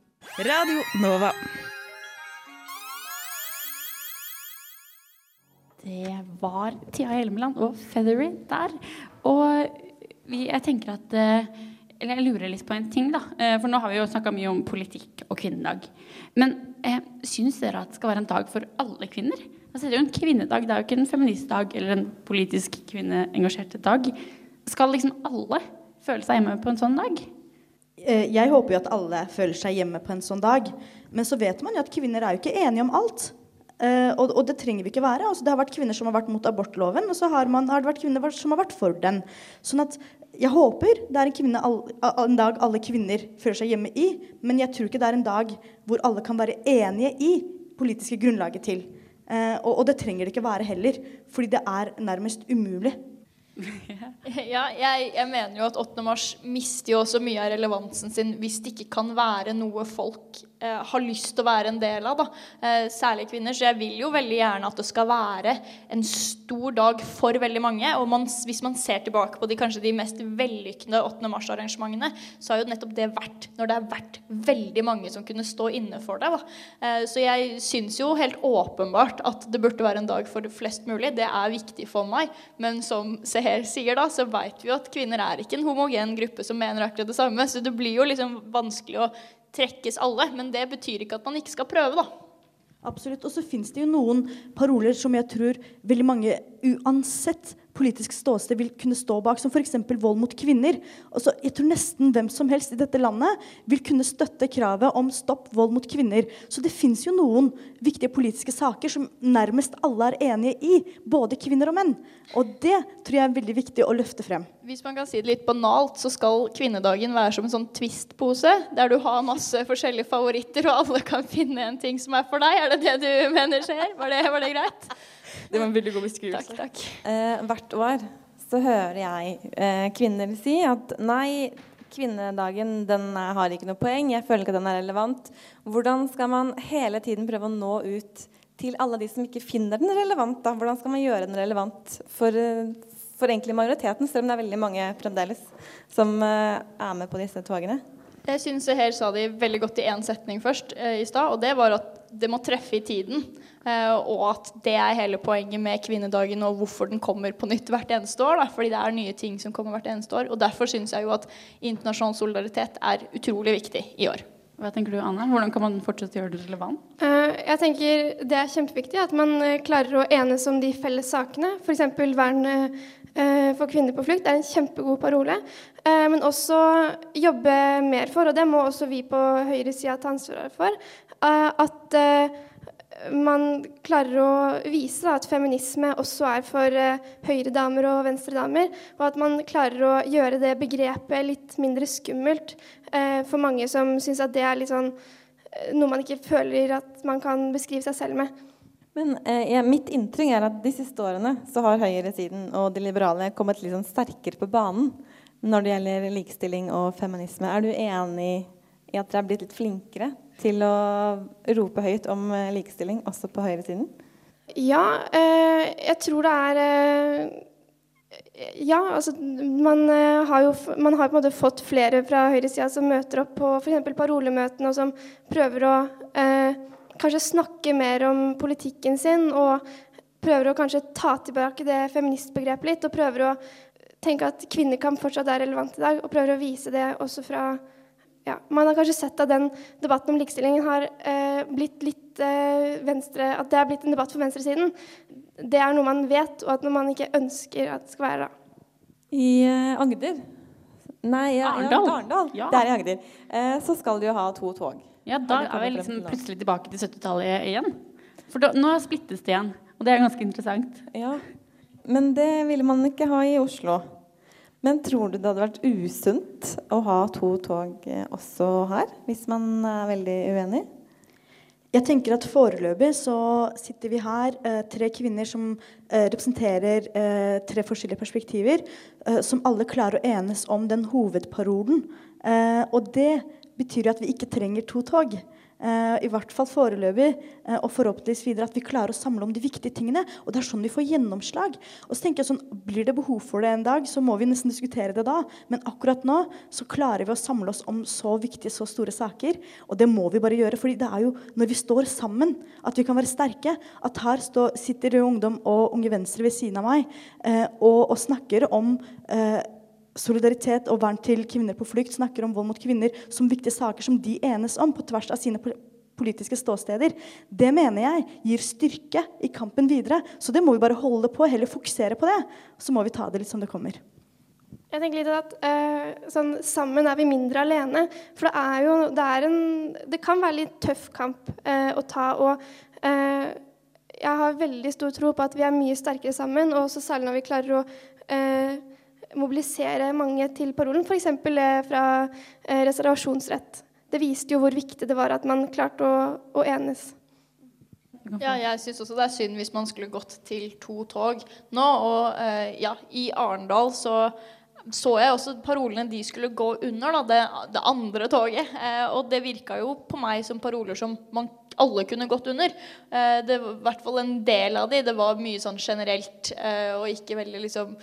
Radio Nova. Det var Thea Hjelmeland og Feathery der. Og vi, jeg tenker at eh, Eller jeg lurer litt på en ting, da. Eh, For nå har vi jo snakka mye om politikk og kvinnedag. Men eh, syns dere at det skal være en dag for alle kvinner? Altså, det er jo en kvinnedag, det er jo ikke en feministdag eller en politisk kvinneengasjert dag. Skal liksom alle føle seg hjemme på en sånn dag? Eh, Jeg håper jo at alle føler seg hjemme på en sånn dag. Men så vet man jo at kvinner er jo ikke enige om alt. Uh, og, og det trenger vi ikke være. Altså, det har vært kvinner som har vært mot abortloven, og så har, man, har det vært kvinner som har vært for den. Sånn at jeg håper det er en, kvinne, en dag alle kvinner føler seg hjemme i, men jeg tror ikke det er en dag hvor alle kan være enige i politiske grunnlaget til. Eh, og, og det trenger det ikke være heller, fordi det er nærmest umulig. Ja, jeg, jeg mener jo at 8. mars mister jo også mye av relevansen sin hvis det ikke kan være noe folk har lyst til å være en del av. Da. Eh, særlig kvinner. Så jeg vil jo veldig gjerne at det skal være en stor dag for veldig mange. Og man, hvis man ser tilbake på de kanskje de mest vellykkede 8. mars-arrangementene, så har jo nettopp det vært når det har vært veldig mange som kunne stå inne for det. Da. Eh, så jeg syns jo helt åpenbart at det burde være en dag for flest mulig. Det er viktig for meg. Men som Seher sier, da, så veit vi jo at kvinner er ikke en homogen gruppe som mener akkurat det samme. Så det blir jo liksom vanskelig å trekkes alle. Men det betyr ikke at man ikke skal prøve, da. Absolutt. Og så fins det jo noen paroler som jeg tror veldig mange uansett politisk ståsted vil kunne stå bak, som f.eks. vold mot kvinner. Altså, jeg tror nesten hvem som helst i dette landet vil kunne støtte kravet om stopp vold mot kvinner. Så det fins jo noen viktige politiske saker som nærmest alle er enige i, både kvinner og menn. Og det tror jeg er veldig viktig å løfte frem. Hvis man kan si det litt banalt, så skal kvinnedagen være som en sånn Twist-pose, der du har masse forskjellige favoritter, og alle kan finne en ting som er for deg. Er det det du mener skjer? Var det, var det greit? Det var en veldig god beskrivelse. Takk, takk. Eh, hvert år så hører jeg eh, kvinner si at nei, kvinnedagen den er, har ikke noe poeng, jeg føler ikke at den er relevant. Hvordan skal man hele tiden prøve å nå ut til alle de som ikke finner den relevant? Da? Hvordan skal man gjøre den relevant for, eh, for egentlig majoriteten, selv om det er veldig mange fremdeles som eh, er med på disse togene? Jeg syns Seher sa det veldig godt i én setning først eh, i stad, og det var at det må treffe i tiden. Eh, og at det er hele poenget med kvinnedagen og hvorfor den kommer på nytt hvert eneste år. Da, fordi det er nye ting som kommer hvert eneste år. Og derfor syns jeg jo at internasjonal solidaritet er utrolig viktig i år. Hva tenker du, Anne? Hvordan kan man fortsette å gjøre det relevant? Eh, jeg tenker Det er kjempeviktig at man klarer å enes om de felles sakene. F.eks. vern for kvinner på flukt er en kjempegod parole. Men også jobbe mer for, og det må også vi på høyresida ta ansvaret for, at man klarer å vise at feminisme også er for uh, høyre damer og venstre damer, og at man klarer å gjøre det begrepet litt mindre skummelt for mange som syns at det er litt sånn noe man ikke føler at man kan beskrive seg selv med. Men ja, mitt inntrykk er at de siste årene så har høyresiden og de liberale kommet litt sånn sterkere på banen når det gjelder likestilling og feminisme. Er du enig i at dere er blitt litt flinkere til å rope høyt om eh, likestilling også på høyresiden? Ja, eh, jeg tror det er eh, Ja, altså man eh, har jo man har på en måte fått flere fra høyresida som møter opp på f.eks. parolemøtene, og som prøver å eh, kanskje snakke mer om politikken sin, og prøver å kanskje ta tilbake det feministbegrepet litt, og prøver å tenke at kvinnekamp fortsatt er relevant i dag, og prøver å vise det også fra ja, Man har kanskje sett at den debatten om likestillingen har eh, blitt litt eh, venstre At det er blitt en debatt for venstresiden. Det er noe man vet, og at man ikke ønsker at det skal være. da. I eh, Agder Nei, ja, Arendal. Ja, Arendal. Ja. Det er i Agder. Eh, så skal du jo ha to tog. Ja, da er vi liksom plutselig tilbake til 70-tallet igjen. For da, nå splittes det igjen, og det er ganske interessant. Ja, Men det ville man ikke ha i Oslo. Men tror du det hadde vært usunt å ha to tog eh, også her, hvis man er veldig uenig? Jeg tenker at Foreløpig så sitter vi her, eh, tre kvinner som eh, representerer eh, tre forskjellige perspektiver, som alle klarer å enes om den hovedparolen. Og det betyr jo at vi ikke trenger to tog. Eh, I hvert fall foreløpig, eh, og forhåpentligvis videre at vi klarer å samle om de viktige tingene. Og det er sånn vi får gjennomslag. Og så tenker jeg sånn, Blir det behov for det en dag, så må vi nesten diskutere det da. Men akkurat nå så klarer vi å samle oss om så viktige, så store saker. Og det må vi bare gjøre. fordi det er jo når vi står sammen at vi kan være sterke. At her stå, sitter Ungdom og Unge Venstre ved siden av meg eh, og, og snakker om eh, solidaritet og vern til kvinner på flukt, snakker om vold mot kvinner som viktige saker som de enes om på tvers av sine politiske ståsteder. Det mener jeg gir styrke i kampen videre. Så det må vi bare holde på, heller fokusere på det. Så må vi ta det litt som det kommer. Jeg tenker litt at uh, sånn, Sammen er vi mindre alene. For det er jo Det, er en, det kan være litt tøff kamp uh, å ta. Og uh, jeg har veldig stor tro på at vi er mye sterkere sammen. Og særlig når vi klarer å eh, mobilisere mange til parolen. F.eks. Fra eh, reservasjonsrett. Det viste jo hvor viktig det var at man klarte å, å enes. Ja, jeg syns også det er synd hvis man skulle gått til to tog nå. Og eh, ja, i Arendal så så jeg også parolene de skulle gå under, da, det, det andre toget. Eh, og det virka jo på meg som paroler som man alle kunne gått under. Eh, det var i hvert fall en del av de. Det var mye sånn generelt eh, og ikke veldig liksom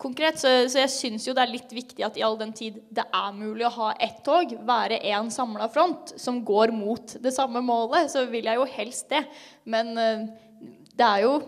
konkret. Så, så jeg syns jo det er litt viktig at i all den tid det er mulig å ha ett tog, være én samla front som går mot det samme målet, så vil jeg jo helst det. Men eh, det er jo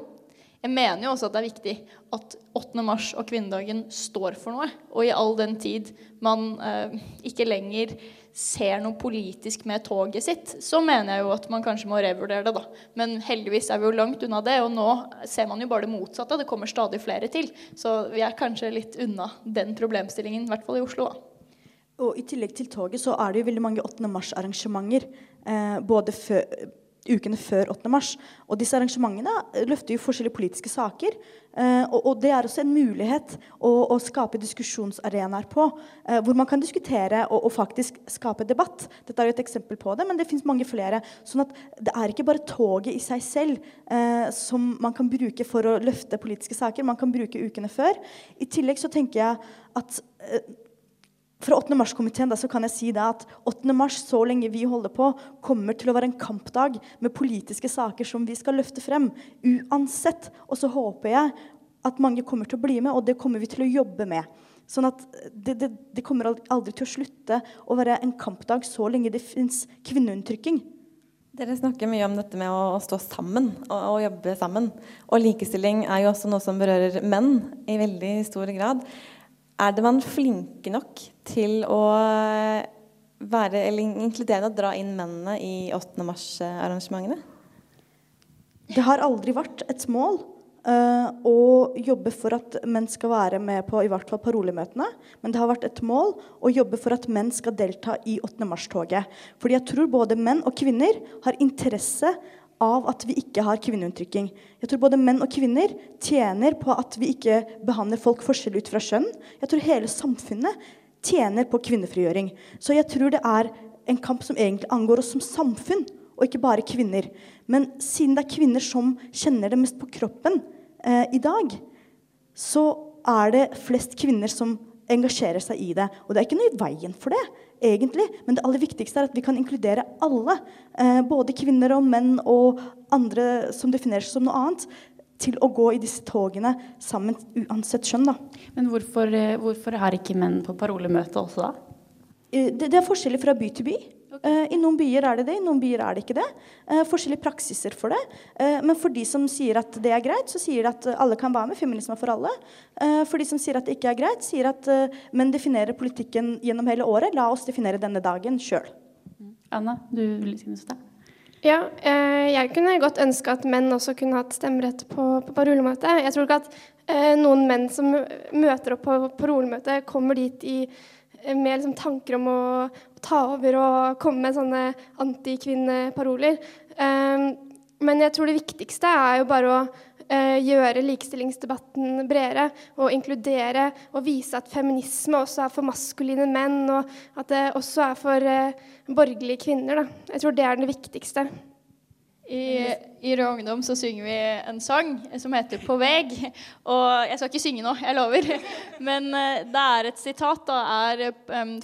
Jeg mener jo også at det er viktig at 8. mars og kvinnedagen står for noe. Og i all den tid man eh, ikke lenger ser noe politisk med toget sitt, så mener jeg jo at man kanskje må revurdere det, da. Men heldigvis er vi jo langt unna det, og nå ser man jo bare det motsatte. Det kommer stadig flere til. Så vi er kanskje litt unna den problemstillingen, i hvert fall i Oslo. da. Og I tillegg til toget så er det jo veldig mange 8. mars-arrangementer. Eh, både før, ukene før 8. mars. Og disse arrangementene løfter jo forskjellige politiske saker. Eh, og, og, det er også en mulighet å, å skape diskusjonsarenaer på. Eh, hvor man kan diskutere og, og, faktisk skape debatt. Dette er jo et eksempel på det, men det fins mange flere. sånn at det er ikke bare toget i seg selv eh, som man kan bruke for å løfte politiske saker. Man kan bruke ukene før. I tillegg så tenker jeg at eh, fra 8. mars-komiteen kan jeg si at 8. mars, så lenge vi holder på, kommer til å være en kampdag med politiske saker som vi skal løfte frem. Uansett. Og så håper jeg at mange kommer til å bli med, og det kommer vi til å jobbe med. Sånn at det, det, det kommer aldri til å slutte å være en kampdag så lenge det fins kvinneundertrykking. Dere snakker mye om dette med å stå sammen og, og, jobbe sammen. Og likestilling er jo også noe som berører menn i veldig stor grad. Er det man flinke nok til å være eller inkluderende og dra inn mennene i 8. mars-arrangementene? Det har aldri vært et mål uh, å jobbe for at menn skal være med på i hvert fall parolemøtene. Men det har vært et mål å jobbe for at menn skal delta i 8. mars-toget. Fordi jeg tror både menn og kvinner har interesse av at vi ikke har kvinneundertrykking. Jeg tror både menn og kvinner tjener på at vi ikke behandler folk forskjellig ut fra skjønn. Jeg tror hele samfunnet tjener på kvinnefrigjøring. Så jeg tror det er en kamp som egentlig angår oss som samfunn, og ikke bare kvinner. Men siden det er kvinner som kjenner det mest på kroppen eh, i dag, så er det flest kvinner som engasjerer seg i det. Og det er ikke noe i veien for det egentlig. Men det aller viktigste er at vi kan inkludere alle. Eh, både kvinner og menn og andre som definerer seg som noe annet. Til å gå i disse togene sammen uansett skjønn. Da. Men hvorfor, eh, hvorfor har ikke menn på parolemøte også da? Eh, det, det er forskjellig fra by til by. Uh, I noen byer er det det, i noen byer er det ikke det. Uh, forskjellige praksiser for det. Uh, men for de som sier at det er greit, så sier de at alle kan være med. Feminisme for alle. for de som sier at det ikke er greit, sier at menn definerer politikken gjennom hele året. La oss definere denne dagen sjøl. Anna, du vil si noe ja, jeg kunne godt ønske at menn også kunne hatt stemmerett på, på rullemøte. Jeg tror ikke at noen menn som møter opp på parolemøtet, kommer dit i med liksom tanker om å, ta over og komme med sånne antikvinneparoler. Um, men jeg tror det viktigste er jo bare å uh, gjøre likestillingsdebatten bredere og inkludere og vise at feminisme også er for maskuline menn, og at det også er for uh, borgerlige kvinner. Da. Jeg tror det er det viktigste. I, I Rød Ungdom så synger vi en sang som heter 'På veg'. Og jeg skal ikke synge nå, jeg lover. Men uh, det er et sitat. da, er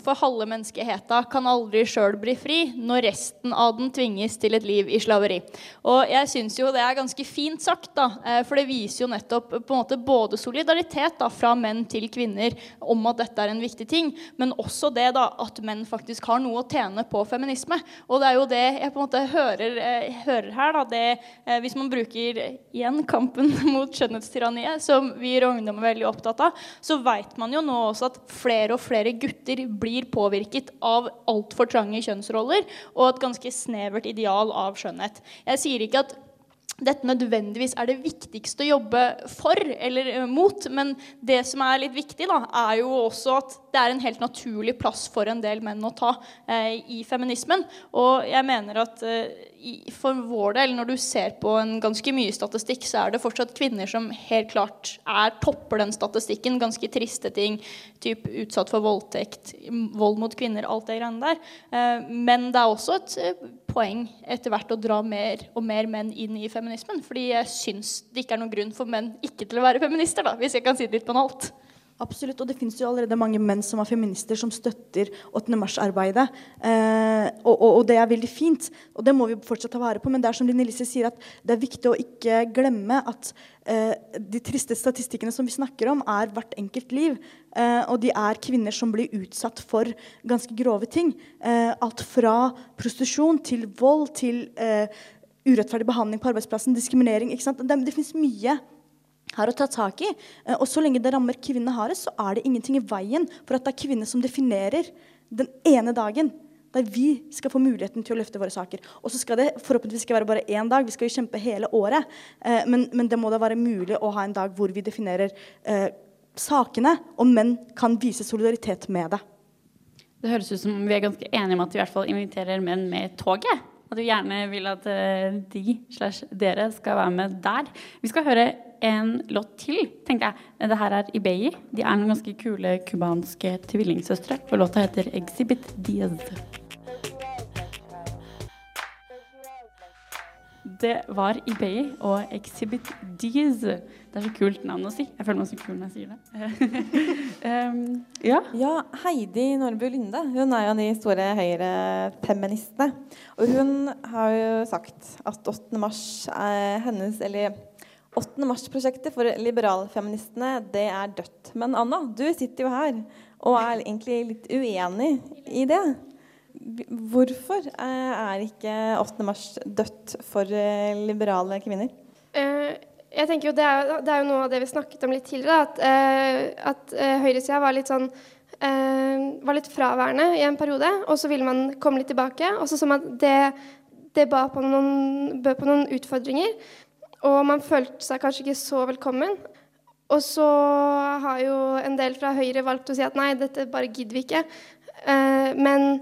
For halve menneskeheta kan aldri sjøl bli fri når resten av den tvinges til et liv i slaveri. Og jeg syns jo det er ganske fint sagt, da. Uh, for det viser jo nettopp på en måte både solidaritet da, fra menn til kvinner om at dette er en viktig ting, men også det da at menn faktisk har noe å tjene på feminisme. Og det er jo det jeg på en måte hører, uh, hører her, da, det, eh, hvis man bruker igjen kampen mot skjønnhetstyranniet, som vi Ungdom er veldig opptatt av, så vet man jo nå også at flere og flere gutter blir påvirket av altfor trange kjønnsroller og et ganske snevert ideal av skjønnhet. Jeg sier ikke at dette nødvendigvis er det viktigste å jobbe for eller eh, mot. Men det som er litt viktig, da, er jo også at det er en helt naturlig plass for en del menn å ta eh, i feminismen. Og jeg mener at eh, for vår del, når du ser på en ganske mye statistikk, så er det fortsatt kvinner som helt klart er topper den statistikken. Ganske triste ting. Typ utsatt for voldtekt, vold mot kvinner, alt det greiene der. Eh, men det er også et eh, poeng etter hvert å dra mer og mer menn inn i feminismen. Fordi jeg syns det ikke er noen grunn for menn ikke til å være feminister, da, hvis jeg kan si det litt banalt. Absolutt, og det finnes jo allerede mange menn som er feminister, som støtter 8. mars-arbeidet. Eh, og, og, og, det er veldig fint, og det må vi fortsatt ta vare på. Men det er som Linn Elise sier, at det er viktig å ikke glemme at eh, de triste statistikkene som vi snakker om, er hvert enkelt liv. Eh, og de er kvinner som blir utsatt for ganske grove ting. Eh, alt fra prostitusjon til vold til eh, urettferdig behandling på arbeidsplassen, diskriminering. Det, det finnes mye her å ta tak i. Eh, og så lenge det rammer kvinnene hardest, så er det ingenting i veien for at det er kvinner som definerer den ene dagen der vi skal få muligheten til å løfte våre saker. Og så skal det forhåpentligvis ikke være bare én dag, vi skal jo kjempe hele året. Eh, men, men, det må da være mulig å ha en dag hvor vi definerer eh, sakene, og menn kan vise solidaritet med det. Det høres ut som vi er ganske enige om at vi i hvert fall inviterer menn med toget. At vi gjerne vil at de slash dere skal være med der. Vi skal høre en låt til, tenker jeg. Det her er Ibeyi. De er noen ganske kule cubanske tvillingsøstre. Og låta heter 'Exhibit Diaz'. Det var Ibeyi og Exhibit Diaz. Det er så kult navn å si. Jeg føler meg så kul når jeg sier det. um, ja. ja. Heidi Nordby Lunde hun er jo de store høyrefeministene. Og hun har jo sagt at 8. mars er hennes Eller 8. mars-prosjektet for liberalfeministene, det er dødt. Men Anna, du sitter jo her og er egentlig litt uenig i det. Hvorfor er ikke 8. mars dødt for eh, liberale kvinner? Uh, jeg tenker jo det er, det er, jo noe av det vi snakket om litt tidligere, at, at høyresida var litt sånn var litt fraværende i en periode, og så ville man komme litt tilbake. Og så så man at det, det på på noen utfordringer, og man følte seg kanskje ikke så velkommen. Og så har jo en del fra Høyre valgt å si at nei, dette bare gidder vi ikke. men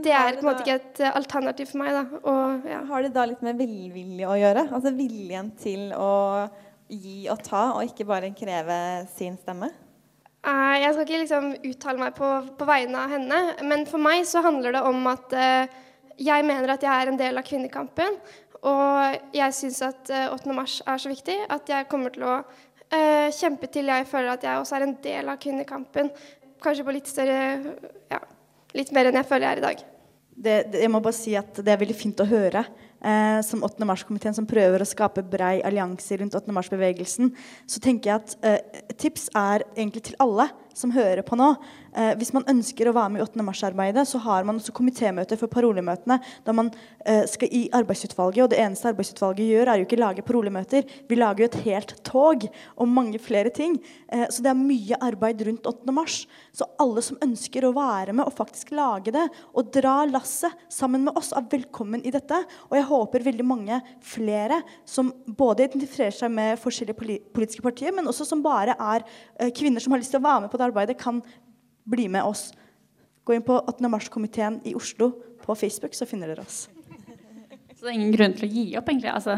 det er på en måte ikke et alternativ for meg. Da. Og, ja. Har det da litt med velvilje å gjøre? Altså viljen til å gi og ta, og ikke bare kreve sin stemme? Uh, jeg skal ikke liksom uttale meg på, på, vegne av henne, men for meg så handler det om at uh, jeg mener at jeg er en del av kvinnekampen. Og jeg syns at uh, eh, 8. mars er så viktig at jeg kommer til å kjempe til jeg føler at jeg også er en del av kvinnekampen. Kanskje på litt større ja, litt mer enn jeg føler jeg er i dag. Det, det, jeg må bare si at det er veldig fint å høre. Eh, som 8. mars-komiteen som prøver å skape brei allianse rundt 8. mars-bevegelsen, så tenker jeg at eh, tips er egentlig til alle som hører på nå. Eh, hvis man ønsker å være med i 8. mars-arbeidet, så har man også komitémøter for parolemøtene. Da man eh, skal i arbeidsutvalget, og det eneste arbeidsutvalget gjør, er jo ikke lage parolemøter. Vi lager jo et helt tog og mange flere ting. Eh, så det er mye arbeid rundt 8. mars. Så alle som ønsker å være med og faktisk lage det, og dra lasset sammen med oss, er velkommen i dette. Og jeg håper veldig mange flere som både identifiserer seg med forskjellige politiske partier, men også som bare er eh, kvinner som har lyst til å være med på det arbeidet, kan bli med oss. Gå inn på 8. mars-komiteen i Oslo på Facebook, så finner dere oss. Så det er ingen grunn til å gi opp, egentlig? Altså,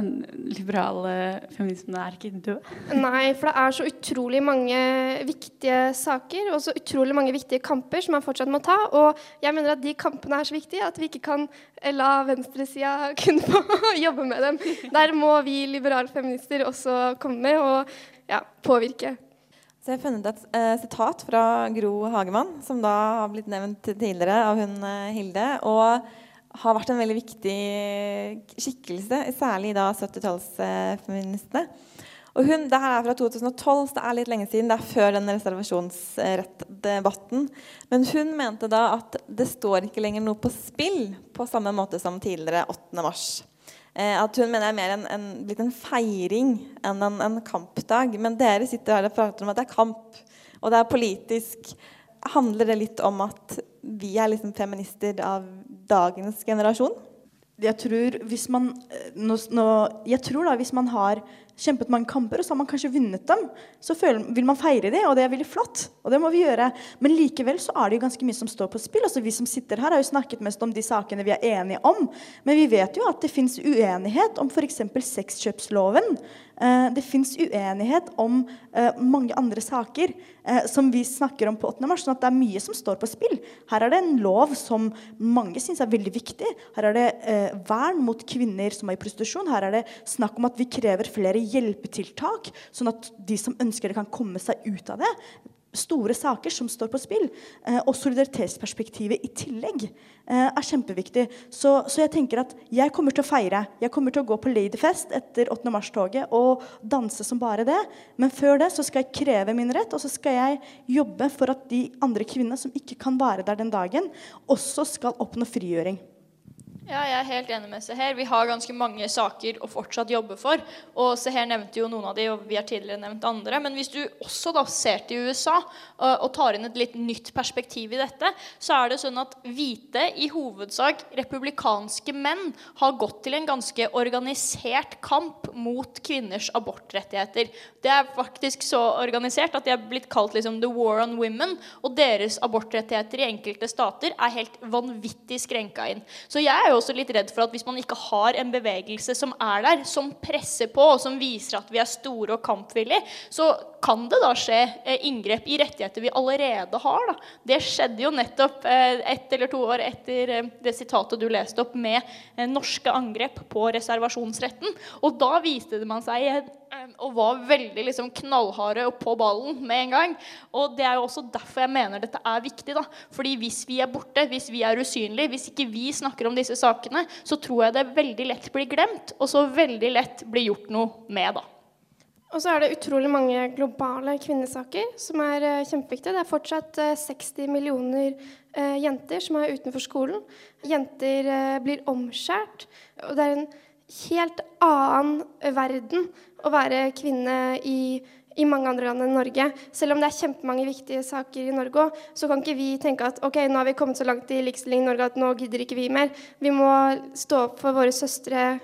Liberale feminismen er ikke død? Nei, for det er så utrolig mange viktige saker og så utrolig mange viktige kamper som man fortsatt må ta. Og jeg mener at de kampene er så viktige at vi ikke kan la venstresida kunne få jobbe med dem. Der må vi liberale feminister også komme med og ja, påvirke. Så jeg har funnet et eh, sitat fra Gro Hagemann, som da har blitt nevnt tidligere av hun eh, Hilde. Og har vært en veldig viktig skikkelse, særlig da 70-tallsfeministene. Og hun, det her er fra 2012, så det er litt lenge siden. Det er før den reservasjonsrettdebatten. Men hun mente da at det står ikke lenger noe på spill på samme måte som tidligere 8. mars. Eh, at hun mener er mer en, en, blitt en feiring enn en, en, kampdag. Men dere sitter her og prater om at det er kamp, og det er politisk. Handler det litt om at vi er liksom feminister av dagens generasjon? Jeg tror hvis man, eh, nå, nå, jeg tror da hvis man har kjempet mange kamper, og så har man kanskje vunnet dem. Så føler, vil man feire dem, og det er veldig flott. Og det må vi gjøre. Men likevel så er det jo ganske mye som står på spill. Altså Vi som sitter her, har jo snakket mest om de sakene vi er enige om. Men vi vet jo at det fins uenighet om f.eks. sexkjøpsloven. Eh, det fins uenighet om eh, mange andre saker eh, som vi snakker om på 8. mars. sånn at det er mye som står på spill. Her er det en lov som mange syns er veldig viktig. Her er det vern mot kvinner som er i prostitusjon. Her er det snakk om at vi krever flere hjelpetiltak, sånn at de som ønsker det, kan komme seg ut av det. Store saker som står på spill. Eh, og solidaritetsperspektivet i tillegg eh, er kjempeviktig. Så, så, jeg tenker at jeg kommer til å feire. Jeg kommer til å gå på Ladyfest etter 8. mars-toget og danse som bare det. Men før det så skal jeg kreve min rett, og så skal jeg jobbe for at de andre kvinnene som ikke kan være der den dagen, også skal oppnå frigjøring. Ja, jeg er helt enig med Seher. Vi har ganske mange saker å fortsatt jobbe for. Og Seher nevnte jo noen av de, og vi har tidligere nevnt andre. Men hvis du også da ser til USA og tar inn et litt nytt perspektiv i dette, så er det sånn at hvite, i hovedsak republikanske menn, har gått til en ganske organisert kamp mot kvinners abortrettigheter. Det er faktisk så organisert at de er blitt kalt liksom the war on women. Og deres abortrettigheter i enkelte stater er helt vanvittig skrenka inn. Så jeg er jo også litt redd for at hvis man ikke har en bevegelse som er der, som presser på, og som viser at vi er store og kampvillige, så kan det da skje eh, inngrep i rettigheter vi allerede har. Da. Det skjedde jo nettopp eh, ett eller to år etter eh, det sitatet du leste opp, med norske angrep på reservasjonsretten. Og da viste det man seg og var veldig liksom, knallharde og på ballen med en gang. Og det er jo også derfor jeg mener dette er viktig. da. Fordi hvis vi er borte, hvis vi er usynlige, hvis ikke vi snakker om disse sakene, så tror jeg det veldig lett blir glemt, og så veldig lett blir gjort noe med. da. Og så er det utrolig mange globale kvinnesaker som er uh, kjempeviktige. Det er fortsatt uh, 60 millioner uh, jenter som er utenfor skolen. Jenter blir omskjært. Og det er en helt annen verden å være kvinne i, i mange andre land enn Norge. Selv om det er kjempemange viktige saker i Norge òg, så kan ikke vi tenke at ok, nå har vi kommet så langt i likestilling i Norge at nå gidder ikke vi mer. Vi må stå opp for våre søstre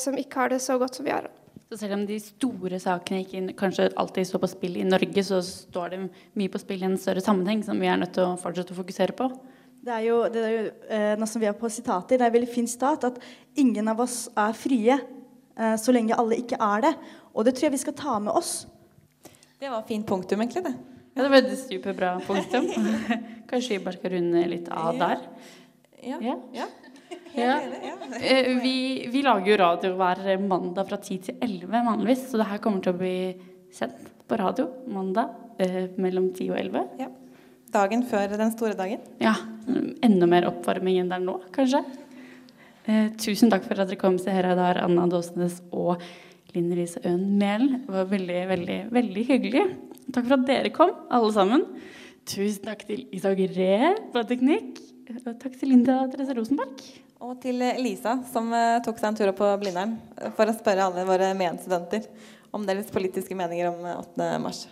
som ikke har det så godt som vi har. Så selv om de store sakene ikke kanskje alltid står på spill i Norge, så står det mye på spill i en større sammenheng som vi er nødt til å fortsette å fokusere på. Det er jo, det er jo eh, nå som vi er på sitater, det er veldig fint stat at ingen av oss er frie eh, så lenge alle ikke er det. Og det tror jeg vi skal ta med oss. Det var fint punktum, egentlig. det. Ja, det var et superbra punktum. Kanskje vi bare skal runde litt av der. Ja. ja. ja. Ja. Eh, vi, vi, lager jo radio hver mandag fra 10 til 11 vanligvis, så det her kommer til å bli sendt på radio mandag eh, mellom 10 og 11. Ja. Dagen før den store dagen? Ja. Enda mer oppvarming enn det er nå, kanskje. Eh, tusen takk for at dere kom, Seher Aydar, Anna Dåsnes og Linn Riise Øen Mehl. Det var veldig, veldig, veldig hyggelig. Takk for at dere kom, alle sammen. Tusen takk til Isak Ree på teknikk. Og takk til Linda Therese Rosenberg. Og til Elisa, som uh, tok seg en tur opp på Blindern for å spørre alle våre medstudenter om deres politiske meninger om 8. mars.